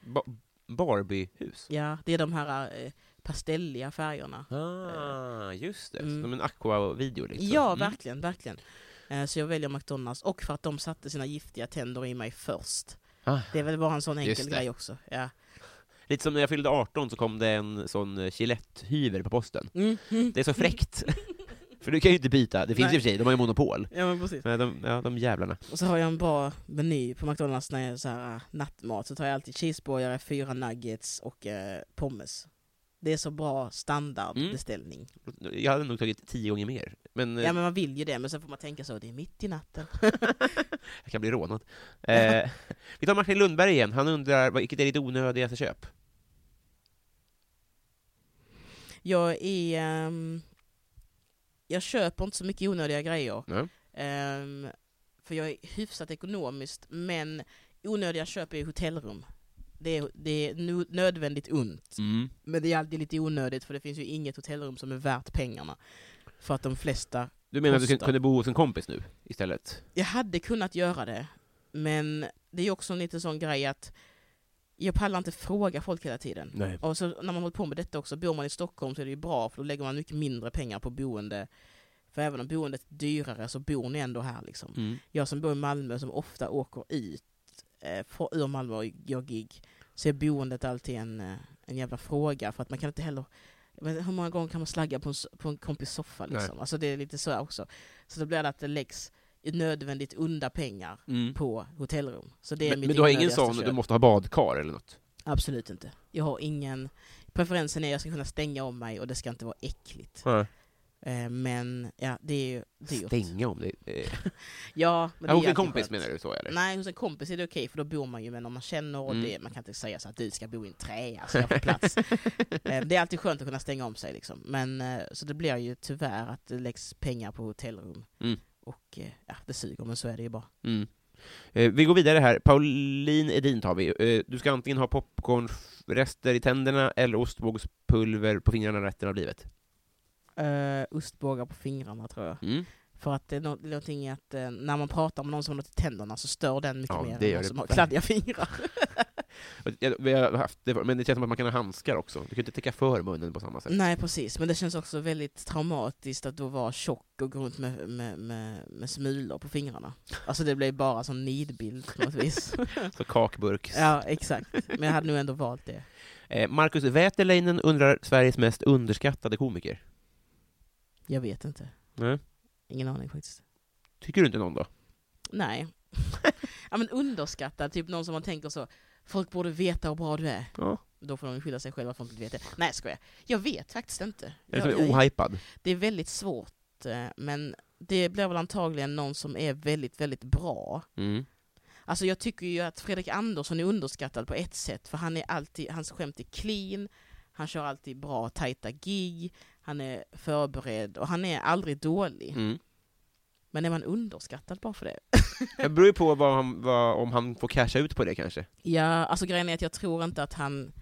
Ba Barbiehus? Ja, det är de här eh, pastelliga färgerna. Ah, just det. Mm. Som en Aqua-video liksom. Ja, Mm. verkligen, verkligen. Eh, så jag väljer McDonalds, och för att de satte sina giftiga tänder i mig först. Ah. Det är väl bara en sån enkel grej också. Ja. Lite som när jag fyllde 18 så kom det en sån eh, Gillette-hyvel på posten. Mm. Det är så fräckt. För du kan ju inte byta, det finns Nej. ju i och för sig, de har ju monopol. Ja men precis. Men de, ja, de jävlarna. Och så har jag en bra meny på McDonalds när jag är så här, äh, nattmat. Så tar jag alltid cheeseburgare, fyra nuggets och eh, pommes. Det är så bra standardbeställning. Jag hade nog tagit tio gånger mer. Men, eh, Ja men man vill ju det, men sen får man tänka så, det är mitt i natten. jag kan bli rånad. Eh, vi tar Martin Lundberg igen, han undrar vad- vilket är ditt onödigaste köp? Jag är... ehm, jag köper inte så mycket onödiga grejer. Ehm, för jag är hyfsat ekonomiskt, men onödiga köp är hotellrum. Det är, det är nödvändigt ont. Mm. Men det är alltid lite onödigt, för det finns ju inget hotellrum som är värt pengarna. För att de flesta Du menar att du Kostar. kunde bo hos en kompis nu, istället? Jag hade kunnat göra det, men det är också en lite sån grej att jag pallar inte fråga folk hela tiden. Nej. Och så när man håller på med detta också, bor man i Stockholm så är det ju bra, för då lägger man mycket mindre pengar på boende. För även om boendet är dyrare så bor ni ändå här liksom. Mm. Jag som bor i Malmö som ofta åker ut eh, för, ur Malmö och gör gig, så är boendet alltid en, eh, en jävla fråga, för att man kan inte heller inte, hur många gånger kan man slagga på en, på en kompis soffa liksom? Alltså det är lite så också. Så då blir det att det läggs nödvändigt onda pengar Mm. på hotellrum. Så det är Men, mitt men du har ingen sån, köp. du måste ha badkar eller något? Absolut inte. Jag har ingen... Preferensen är att jag ska kunna stänga om mig och det ska inte vara äckligt. Ja. Eh, men ja, det är ju dyrt. Stänga om det. Eh. Ja, men det hos en kompis skönt. menar du så eller? Nej, hos en kompis är det okej, för då bor man ju med någon man känner och Mm. det, man kan inte säga så att du ska bo i en träa så jag får plats. Eh, det är alltid skönt att kunna stänga om sig liksom. Men eh, så det blir ju tyvärr att det läggs pengar på hotellrum. Mm. Och eh, ja, det suger, men så är det ju bara. Mm. Eh, vi går vidare här. Pauline Edin tar vi. Eh, du ska antingen ha popcornrester i tänderna eller ostbågspulver på fingrarna resten av livet. Uh, ostbågar på fingrarna tror jag. Mm. För att det är, nå- någonting att eh, när man pratar med någon som har något i tänderna så stör den mycket Ja, mer än någon som har kladdiga fingrar. Vi har haft det, men det känns som att man kan ha handskar också. Du kan inte täcka för munnen på samma sätt. Nej precis, men det känns också väldigt traumatiskt att då vara tjock och gå runt med, med, med, med smulor på fingrarna. Alltså det blir bara som nidbild på något vis. Så kakburks. ja, exakt. Men jag hade nog ändå valt det. Eh, Marcus Wäterleinen undrar Sveriges mest underskattade komiker. Jag vet inte. Nej. Ingen aning faktiskt. Tycker du inte någon då? Nej. ja men underskattad, typ någon som man tänker så, folk borde veta hur bra du är. Ja. Då får de skylla sig själva för att de inte vet det. Nej skojar. Jag vet faktiskt inte. Som Jag- är jag- ohypad? Det är väldigt svårt, eh, men det blir väl antagligen någon som är väldigt, väldigt bra. Mm. Alltså jag tycker ju att Fredrik Andersson är underskattad på ett sätt, för han är alltid, hans skämt är clean, han kör alltid bra, tajta gig, han är förberedd och han är aldrig dålig. Mm. Men är man underskattad bara för det? Det beror ju på vad han, vad, om han får casha ut på det kanske. Ja, alltså grejen är att jag tror inte att han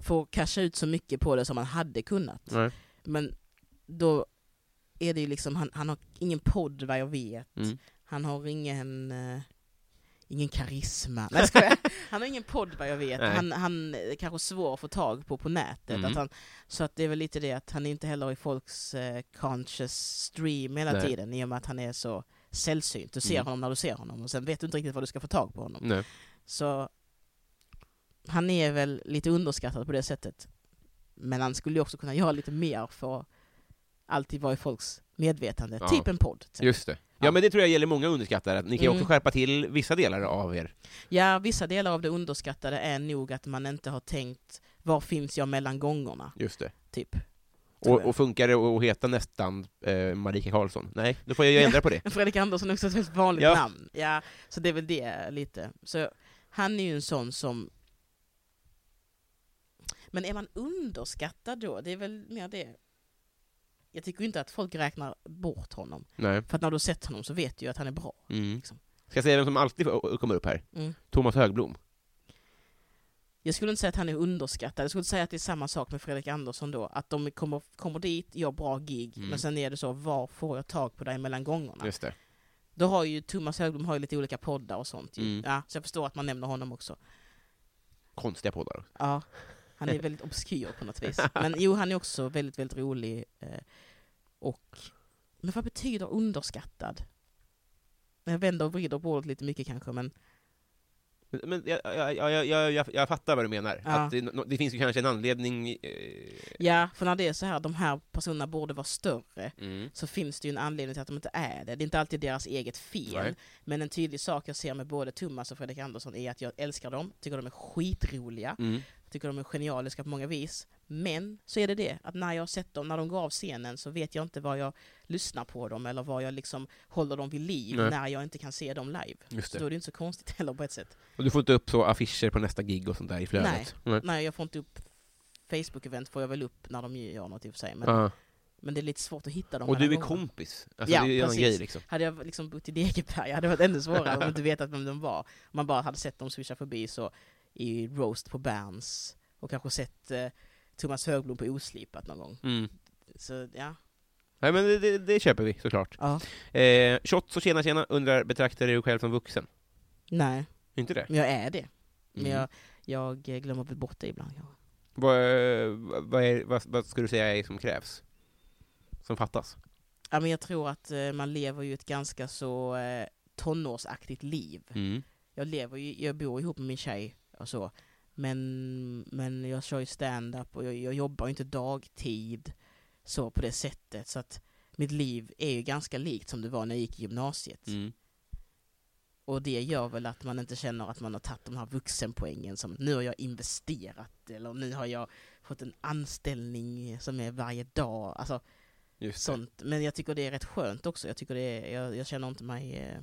får casha ut så mycket på det som han hade kunnat. Nej. Men då är det ju liksom, han, han har ingen podd vad jag vet. Mm. Han har ingen, eh, ingen karisma. Nej, jag? Han har ingen podd vad jag vet. Nej. Han, han är kanske svår att få tag på på nätet. Mm. Att han, så att det är väl lite det att han inte heller i folks eh, conscious stream hela Nej. tiden i och med att han är så sällsynt. Du ser Mm. honom när du ser honom och sen vet du inte riktigt var du ska få tag på honom. Nej. Så han är väl lite underskattad på det sättet. Men han skulle ju också kunna göra lite mer för att alltid vara i folks medvetande. Ja. Typ en podd. till Just det. Ja, men det tror jag gäller många underskattare. att Ni kan ju också Mm. skärpa till vissa delar av er. Ja, vissa delar av det underskattade är nog att man inte har tänkt var finns jag mellan gångerna, Just det. typ. Och, och funkar det att heta nästan eh, Marika Karlsson? Nej, då får jag ju ändra på det. Fredrik Andersson är också ett väldigt vanligt Ja. namn. Ja, så det är väl det lite. Så han är ju en sån som... Men är man underskattad då? Det är väl mer det. Jag tycker inte att folk räknar bort honom. Nej. För att när du har sett honom så vet du ju att han är bra. Mm. Liksom. Ska jag säga vem som alltid kommer upp här? Mm. Thomas Högblom. Jag skulle inte säga att han är underskattad, jag skulle säga att det är samma sak med Fredrik Andersson då. Att de kommer, kommer dit, gör bra gig, Mm. men sen är det så, var får jag tag på dig mellan gångerna? Just det. Då har ju Thomas Högblom har ju lite olika poddar och sånt ju. Mm. Ja, så jag förstår att man nämner honom också. Konstiga poddar. Ja, han är väldigt obskyr på något vis. Men jo, han är också väldigt, väldigt rolig. Eh, och, men vad betyder underskattad? Jag vänder och vrider på ordet lite mycket kanske, men Men, jag, jag, jag, jag, jag fattar vad du menar. Ja. Att det, det finns ju kanske en anledning... Eh, ja, för när det är så här, de här personerna borde vara större, mm. så finns det ju en anledning till att de inte är det. Det är inte alltid deras eget fel. Nej. Men en tydlig sak jag ser med både Thomas och Fredrik Andersson är att jag älskar dem, tycker de är skitroliga, Mm. Tycker de är genialiska på många vis. Men så är det det, att när jag har sett dem, när de går av scenen så vet jag inte vad jag lyssnar på dem eller vad jag liksom håller dem vid liv Nej. när jag inte kan se dem live. Just Så det. då är det inte så konstigt heller på ett sätt. Och du får inte upp så affischer på nästa gig och sånt där i flödet? Nej. Nej, jag får inte upp Facebook-event får jag väl upp när de gör något i och för sig. Men, Ja. men det är lite svårt att hitta dem. Och du är gångerna. kompis? Alltså, Ja, det är precis. grej liksom. Hade jag liksom bott i Degeberga hade det varit ännu svårare om jag inte vetat vem de var. Om man bara hade sett dem swisha förbi så i roast på Berns och kanske sett eh, Thomas Högblom på Oslipat någon gång. Mm. Så ja. Nej men det, det, det köper vi såklart. ja. Eh, Shots och tjena tjena undrar, betraktar du dig själv som vuxen? Nej, Inte det? men jag är det. Men Mm. jag, jag glömmer bort det ibland kanske. Vad, eh, vad, är, vad, vad skulle du säga är som krävs? Som fattas? Ja, men jag tror att eh, man lever ju ett ganska så eh, tonårsaktigt liv. Mm. Jag lever ju, jag bor ihop med min tjej och så. Men, men jag kör ju stand-up och jag, jag jobbar ju inte dagtid så på det sättet. Så att mitt liv är ju ganska likt som det var när jag gick i gymnasiet. Mm. Och det gör väl att man inte känner att man har tagit de här vuxenpoängen som nu har jag investerat eller nu har jag fått en anställning som är varje dag. Alltså, Just det. sånt. Men jag tycker det är rätt skönt också. Jag, tycker det är, jag, jag känner inte mig... Eh,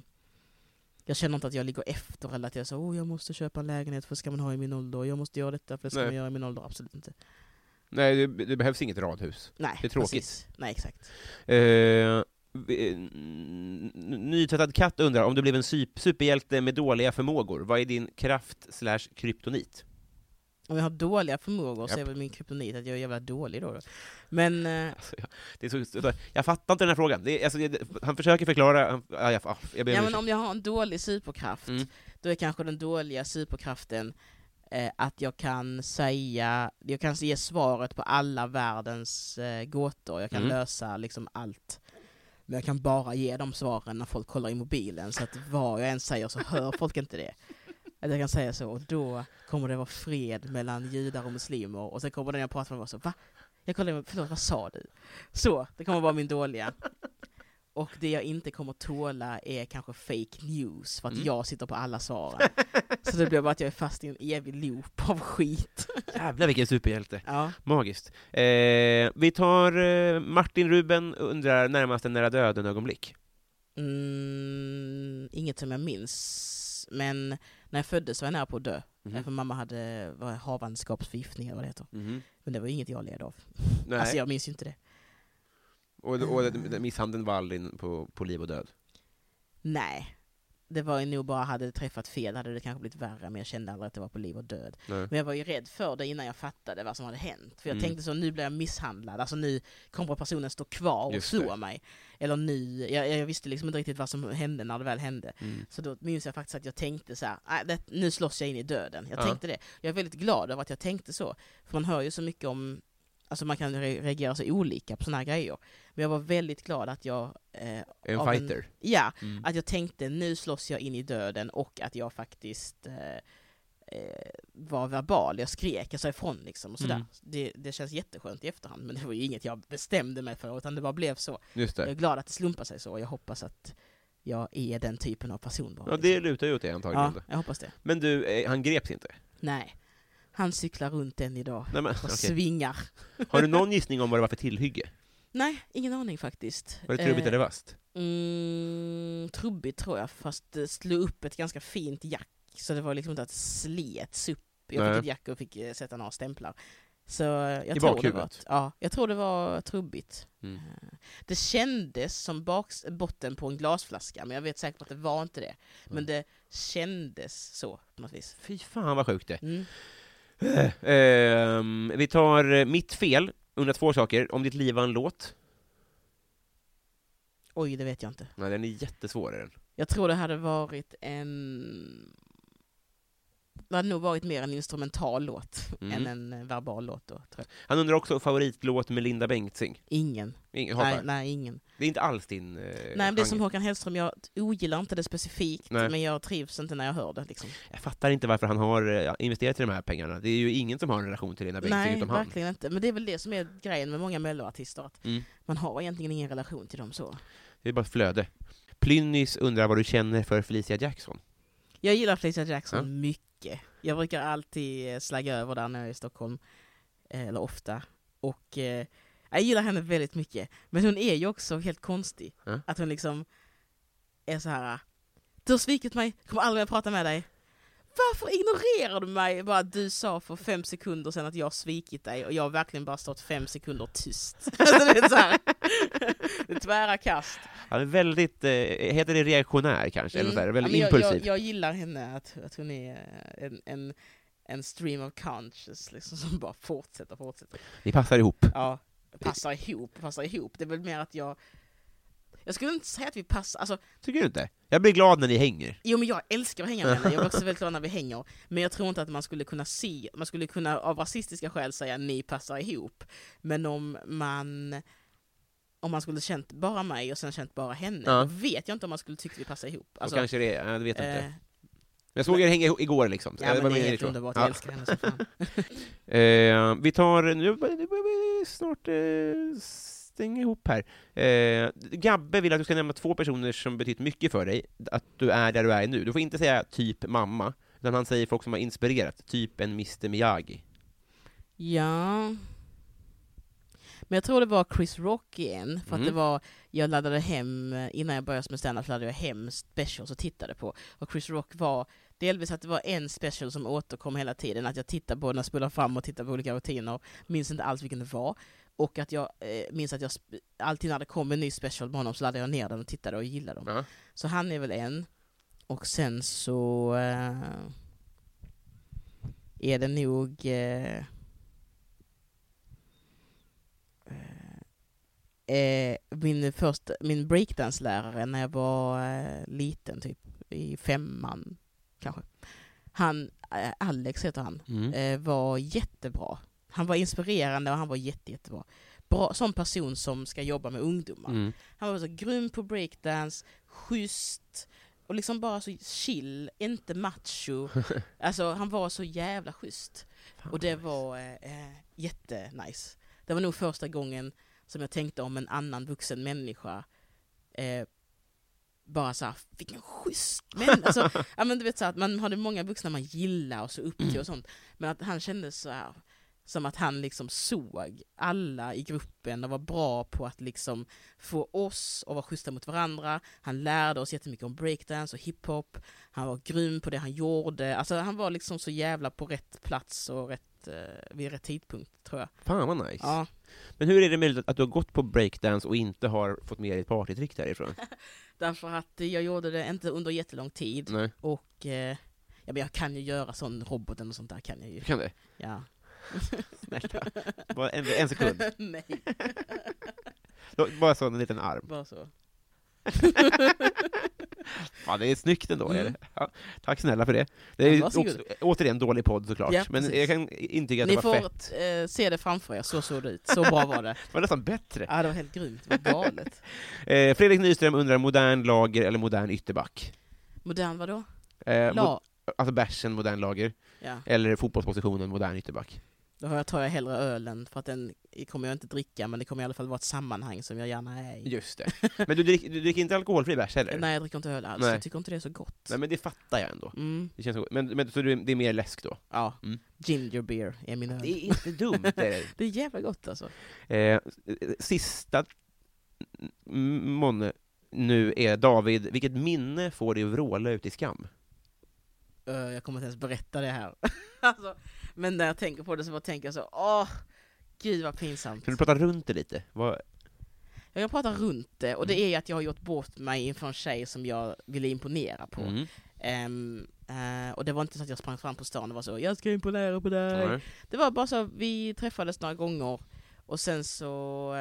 jag känner inte att jag ligger efter eller att jag säger oh, jag måste köpa en lägenhet för det ska man ha i min ålder, jag måste göra detta för det ska Nej. man göra i min ålder. Absolut inte. Nej, det, det behövs inget radhus. Nej, Det är tråkigt. precis. Nej, exakt. Eh, Nytvättad katt undrar, om du blev en superhjälte med dåliga förmågor, vad är din kraft slash kryptonit? Om jag har dåliga förmågor så är väl min kryptonit att jag är jävla dålig då. då. Men eh, Alltså, jag, det är så, jag fattar inte den här frågan. Det alltså, det, han försöker förklara... Han, ja, jag, ja, jag ber Ja men om jag har en dålig superkraft, Mm. då är kanske den dåliga superkraften eh, att jag kan säga, jag kan ge svaret på alla världens eh, gåtor, jag kan Mm. lösa liksom allt. Men jag kan bara ge de svaren när folk kollar i mobilen, så att vad jag än säger så hör folk inte det. Att jag kan säga så, och då kommer det vara fred mellan judar och muslimer, och sen kommer den jag pratar med vara så, va? Jag kollar, förlåt vad sa du? Så, det kommer vara min dåliga. Och det jag inte kommer tåla är kanske fake news, för att Mm. jag sitter på alla svaren. Så det blir bara att jag är fast i en evig loop av skit. Jävlar vilken superhjälte. Ja. Magiskt. Eh, vi tar eh, Martin Ruben undrar närmast en nära döden-ögonblick. Mm, inget som jag minns, men när jag föddes var jag nära på att dö. Mhm. För mamma hade var havandeskapsförgiftning eller vad det heter. Mhm. Men det var inget jag led av. Nej. Alltså jag minns ju inte det. Och, och misshandeln var aldrig på, på liv och död? Nej. Det var ju nog bara, hade det träffat fel hade det kanske blivit värre, men jag kände aldrig att det var på liv och död. Nej. Men jag var ju rädd för det innan jag fattade vad som hade hänt. För jag Mm. tänkte så, nu blir jag misshandlad, alltså nu kommer personen stå kvar och Just slå det. mig. Eller nu, jag, jag visste liksom inte riktigt vad som hände när det väl hände. Mm. Så då minns jag faktiskt att jag tänkte så här, "Nej, det, nu slåss jag in i döden. Jag Ja. tänkte det. Jag är väldigt glad över att jag tänkte så. För man hör ju så mycket om, alltså man kan re- reagera så olika på sådana här grejer. Men jag var väldigt glad att jag... Eh, En fighter? ja, Mm. att jag tänkte nu slåss jag in i döden och att jag faktiskt eh, eh, var verbal, jag skrek, jag sa ifrån liksom och sådär. Mm. Det, det känns jätteskönt i efterhand, men det var ju inget jag bestämde mig för, utan det bara blev så. Just Jag är det. glad att det slumpar sig så, och jag hoppas att jag är den typen av person bara. Ja, det liksom. lutar ju åt det antagligen. ja, jag hoppas det. Men du, eh, han greps inte? Nej. Han cyklar runt än idag Nej, men, och okej. svingar. Har du någon gissning om vad det var för tillhygge? Nej, ingen aning faktiskt. Var det trubbigt Eh, eller vasst? Mm, trubbigt tror jag, fast det slog upp ett ganska fint jack, så det var liksom inte att det slets upp. Jag Nej. fick ett jack och fick eh, sätta några stämplar. Så jag I tror det bakhuvudet? var, ett- ja, jag tror det var trubbigt. Mm. Eh, Det kändes som baks, botten på en glasflaska, men jag vet säkert att det var inte det. Men Mm. det kändes så på något vis. Fy fan vad sjukt det Mm. Ehm, Vi tar eh, mitt fel, undrar två saker. Om ditt liv var en låt? Oj, det vet jag inte. Nej, den är jättesvår. Är den. Jag tror det hade varit en... Det hade nog varit mer en instrumental låt Mm. än en eh, verbal låt då, tror jag. Han undrar också favoritlåt med Linda Bengtzing. Ingen. Ingen, Nej, nej, ingen. Det är inte alls din eh, Nej, men det är som. Håkan Hellström, jag ogillar inte det specifikt, Nej. men jag trivs inte när jag hör det. Liksom. Jag fattar inte varför han har eh, investerat i de här pengarna. Det är ju ingen som har en relation till Linda Bengtzing Nej, utom han. verkligen inte. Men det är väl det som är grejen med många melloartister, att Mm. man har egentligen ingen relation till dem så. Det är bara ett flöde. Plynnis undrar vad du känner för Felicia Jackson. Jag gillar Felicia Jackson Ja. mycket. Jag brukar alltid eh, slagga över där när jag är i Stockholm, eh, eller ofta. Och eh, jag gillar henne väldigt mycket. Men hon är ju också helt konstig. Ja. Att hon liksom är så här. Du har svikit mig, kommer aldrig mer prata med dig. Varför ignorerar du mig? Bara du sa för fem sekunder sedan att jag svikit dig och jag har verkligen bara stått fem sekunder tyst. Alltså, det, är så här. det är tvära kast. Han är väldigt, eh, heter det reaktionär kanske? Eller så här, väldigt Mm. Ja, men jag, impulsiv. jag, jag gillar henne, att, att hon är en, en, en stream of conscious liksom, som bara fortsätter, fortsätter. Ni passar ihop. Ja, passar ihop, passar ihop. Det är väl mer att jag... Jag skulle inte säga att vi passar, alltså, Tycker du inte? Jag blir glad när ni hänger. jo men jag älskar att hänga med henne, jag blir också väldigt glad när vi hänger, men jag tror inte att man skulle kunna se, man skulle kunna av rasistiska skäl säga ni passar ihop, men om man om man skulle känt bara mig och sen känt bara henne, Ja. vet jag inte om man skulle tycka vi passar ihop. Alltså, kanske det jag vet inte. eh, jag såg er hänga igår liksom. ja, men det är helt underbart, Ja. jag älskar henne så fan. Eh, vi tar, nu börjar vi snart eh, stänga ihop här. Eh, Gabbe vill att du ska nämna två personer som betytt mycket för dig, att du är där du är nu. Du får inte säga typ mamma, utan han säger folk som har inspirerat, typ en Mr Miyagi. Ja. Men jag tror det var Chris Rock igen, för att Mm. det var, jag laddade hem, innan jag började med standup laddade jag hem specials och tittade på. Och Chris Rock var, delvis att det var en special som återkom hela tiden, att jag tittade på den, spolar fram och tittade på olika rutiner, minns inte alls vilken det var. Och att jag eh, minns att jag alltid när det kom en ny special med honom så laddade jag ner den och tittade och gillade dem. Ja. Så han är väl en. Och sen så eh, är det nog eh, eh, min, första, min breakdance-lärare när jag var eh, liten, typ i femman kanske. Han, eh, Alex heter han, Mm. eh, var jättebra. Han var inspirerande och han var jätte, jättebra. Bra, sån person som ska jobba med ungdomar. Mm. Han var så grym på breakdance, schysst och liksom bara så chill, inte macho. Alltså han var så jävla schysst. Och det var eh, eh, jättenice. Det var nog första gången som jag tänkte om en annan vuxen människa eh, bara såhär, vilken schysst människa. Alltså, ja, men du vet så att man hade många vuxna man gillar och så upp till och sånt. Men att han kändes så här, som att han liksom såg alla i gruppen och var bra på att liksom få oss att vara schyssta mot varandra. Han lärde oss jättemycket om breakdance och hiphop. Han var grym på det han gjorde. Alltså han var liksom så jävla på rätt plats och rätt, eh, vid rätt tidpunkt tror jag. Fan vad nice. Ja. Men hur är det möjligt att du har gått på breakdance och inte har fått med dig ett partytrick därifrån? Därför att jag gjorde det inte under jättelång tid Nej, och eh, ja, men jag kan ju göra sån roboten och sånt där kan jag ju. du kan det? Ja. Snälla. Bara en, en sekund. Nej, Bara så en liten arm. bara så. Ja, det är snyggt ändå. Mm. Ja, tack snälla för det. Det är också, återigen dålig podd såklart, Ja, men jag kan intyga att Ni det var får fett. eh, se det framför er, så såg det ut. Så bra var det. Det var nästan bättre. Ja, det var helt grymt. Det var galet. Eh, Fredrik Nyström undrar modern lager eller modern ytterback? Modern vadå? Eh, La. mo- alltså bärsen modern lager, Ja. eller fotbollspositionen modern ytterback. Då tar jag hellre ölen, för att den kommer jag inte dricka, men det kommer i alla fall vara ett sammanhang som jag gärna är i. Just det. Men du, drick, du dricker inte alkoholfri bärs heller? Nej, jag dricker inte öl alls. Nej. Jag tycker inte det är så gott. Nej, men det fattar jag ändå. Mm, Det känns så, men, men så det är mer läsk då? ja. Mm. Ginger beer är min öl. Det är inte dumt. Det är det. Är jävla gott alltså. Eh, sista månne nu är David, vilket minne får dig att vråla ut i skam? Eh, jag kommer inte ens berätta det här. alltså, men när jag tänker på det så bara tänker jag så, åh, gud vad pinsamt. Kan du prata runt det lite? Vad, Jag kan prata runt det, och Mm. det är ju att jag har gjort bort mig inför en tjej som jag ville imponera på. mm. Ehm, eh, och det var inte så att jag sprang fram på stan och var så, jag ska imponera på dig. Nej. Det var bara så, vi träffades några gånger, och sen så,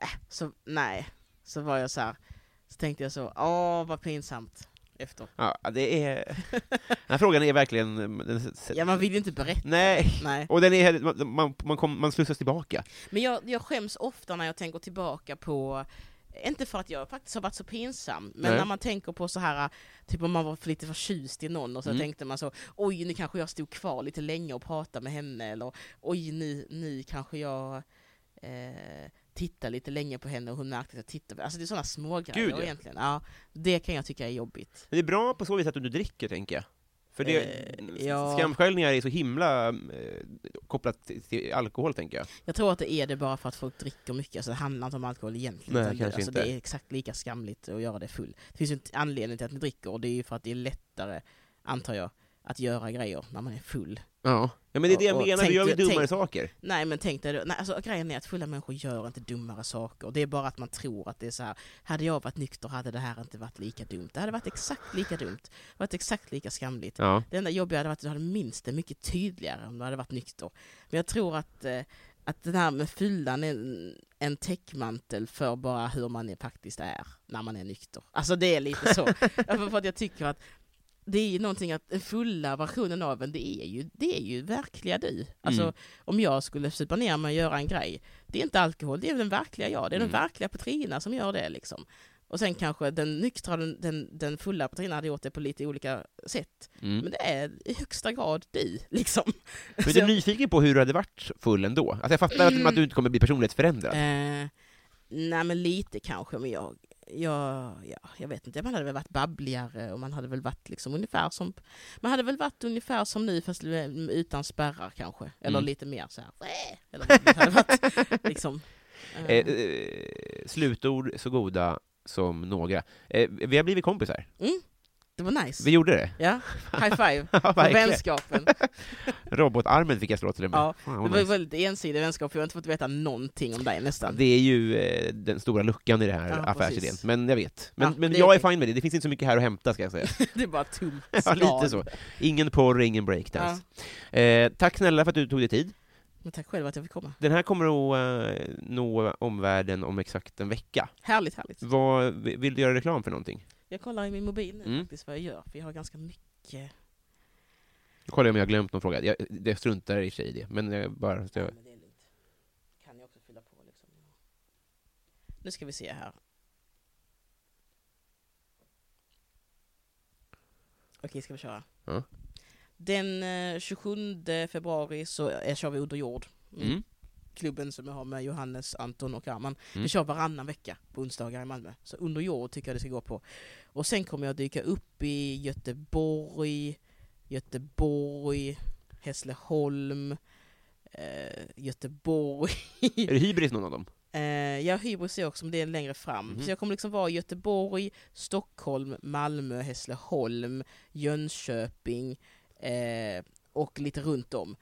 äh, så nej, så var jag så här, så tänkte jag så, åh vad pinsamt. Efter. Ja, det är... Den här frågan är verkligen... Ja man vill ju inte berätta. Nej, Nej. och den är, man, man, man, kom, man slussas tillbaka. Men jag, jag skäms ofta när jag tänker tillbaka på inte för att jag faktiskt har varit så pinsam, men Nej. när man tänker på så här, typ om man var för lite förtjust i någon och så Mm. tänkte man så, oj nu kanske jag stod kvar lite länge och pratade med henne, eller oj nu, nu kanske jag eh, tittar lite länge på henne och hon märkte att jag tittade på Alltså det är sådana små grejer Gud, ja. egentligen. Ja, det kan jag tycka är jobbigt. Men det är bra på så vis att du inte dricker, tänker jag. För det, Eh, ja. skamsköljningar är så himla eh, kopplat till, till alkohol, tänker jag. Jag tror att det är det bara för att folk dricker mycket, alltså det handlar inte om alkohol egentligen. Nej, kanske alltså inte. det är exakt lika skamligt att göra det full. Det finns ju en anledning till att ni dricker, och det är ju för att det är lättare, antar jag, att göra grejer när man är full. Ja, ja men det är det jag Och- och menar, tänk vi gör ju du- dummare tänk- saker. Nej men tänk dig, nej, alltså, grejen är att fulla människor gör inte dummare saker. Det är bara att man tror att det är så här. hade jag varit nykter hade det här inte varit lika dumt. Det hade varit exakt lika dumt. Det varit exakt lika skamligt. Ja. Det enda jobbiga hade varit att du hade minst det mycket tydligare om du hade varit nykter. Men jag tror att, eh, att det här med fyllan är en, en täckmantel för bara hur man är, faktiskt är när man är nykter. Alltså det är lite så. För att jag tycker att det är ju någonting att den fulla versionen av en, det är ju, det är ju verkliga du. Alltså Mm. om jag skulle supa ner mig och göra en grej, det är inte alkohol, det är den verkliga jag. Det är Mm. den verkliga Petrina som gör det liksom. Och sen kanske den nyktra, den, den, den fulla Petrina hade gjort det på lite olika sätt. Mm. Men det är i högsta grad du, liksom. Men du är jag- nyfiken på hur du hade varit full ändå? Alltså jag fattar att, Mm. att du inte kommer bli personlighetsförändrad. Eh, nej men lite kanske, men jag, ja, ja, jag vet inte, man hade väl varit babbligare och man hade väl varit liksom ungefär som Man hade väl varit ungefär som nu fast utan spärrar kanske, eller Mm. lite mer så här. Eller vad hade varit, liksom. Eh, Eh, eh, slutord så goda som några. Eh, vi har blivit kompisar. Det var nice. Vi gjorde det. Ja, high five Ja, vänskapen. Robotarmen fick jag slå till och med. Ja, Det var väldigt ensidig vänskap, för jag har inte fått veta någonting om dig nästan. Det är ju eh, den stora luckan i den här Ja, affärsidén, precis. men jag vet. Men, Ja, men jag är okej. fine med det, det finns inte så mycket här att hämta ska jag säga. Det är bara tomt ja, lite så. Ingen porr, ingen breakdance. Eh, tack snälla för att du tog dig tid. Men tack själv att jag fick komma. Den här kommer att eh, nå omvärlden om exakt en vecka. Härligt, härligt. Vad, vill du göra reklam för någonting? Jag kollar i min mobil nu Mm. faktiskt vad jag gör, för jag har ganska mycket... Nu kollar jag om jag har glömt någon fråga. Jag, jag struntar i och för sig i det, men jag bara... Ja, Jag, men det är lugnt. Kan jag också fylla på liksom. Nu ska vi se här. Okej, ska vi köra? Ja. Den eh, 27 februari så eh, kör vi Under jord. Mm. Mm. Klubben som jag har med Johannes, Anton och Arman. Mm. Vi kör varannan vecka på onsdagar i Malmö. Så Under jord tycker jag det ska gå på. Och sen kommer jag dyka upp i Göteborg, Göteborg, Hässleholm, eh, Göteborg. Är det hybris någon av dem? eh, jag hybris är också, men det är längre fram. Mhm. Så jag kommer liksom vara i Göteborg, Stockholm, Malmö, Hässleholm, Jönköping eh, och lite runt om.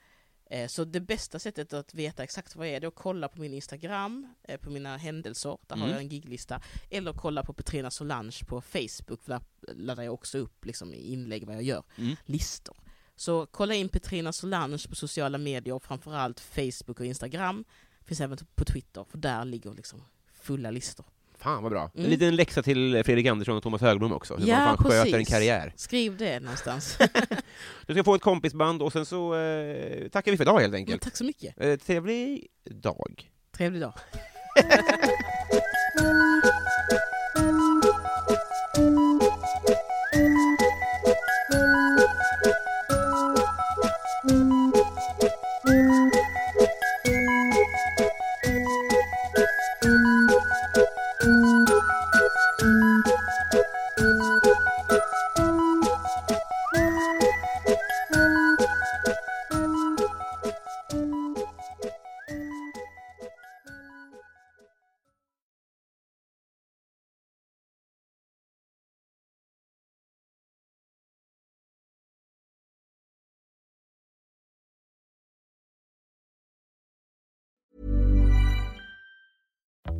Eh, Så det bästa sättet att veta exakt vad det är, det är att kolla på min Instagram, eh, på mina händelser, där har Mm. jag en giglista, eller kolla på Petrina Solange på Facebook, för där laddar jag också upp liksom, inlägg vad jag gör, Mm. listor. Så kolla in Petrina Solange på sociala medier, framförallt Facebook och Instagram. Finns även på Twitter, för där ligger liksom fulla listor. Fan vad bra. En Mm. liten läxa till Fredrik Andersson och Thomas Högblom också, hur Ja, man fan sköter en precis. karriär. Skriv det någonstans. Du ska få ett kompisband och sen så eh, tackar vi för idag helt Men enkelt. tack så mycket. Eh, trevlig dag. Trevlig dag.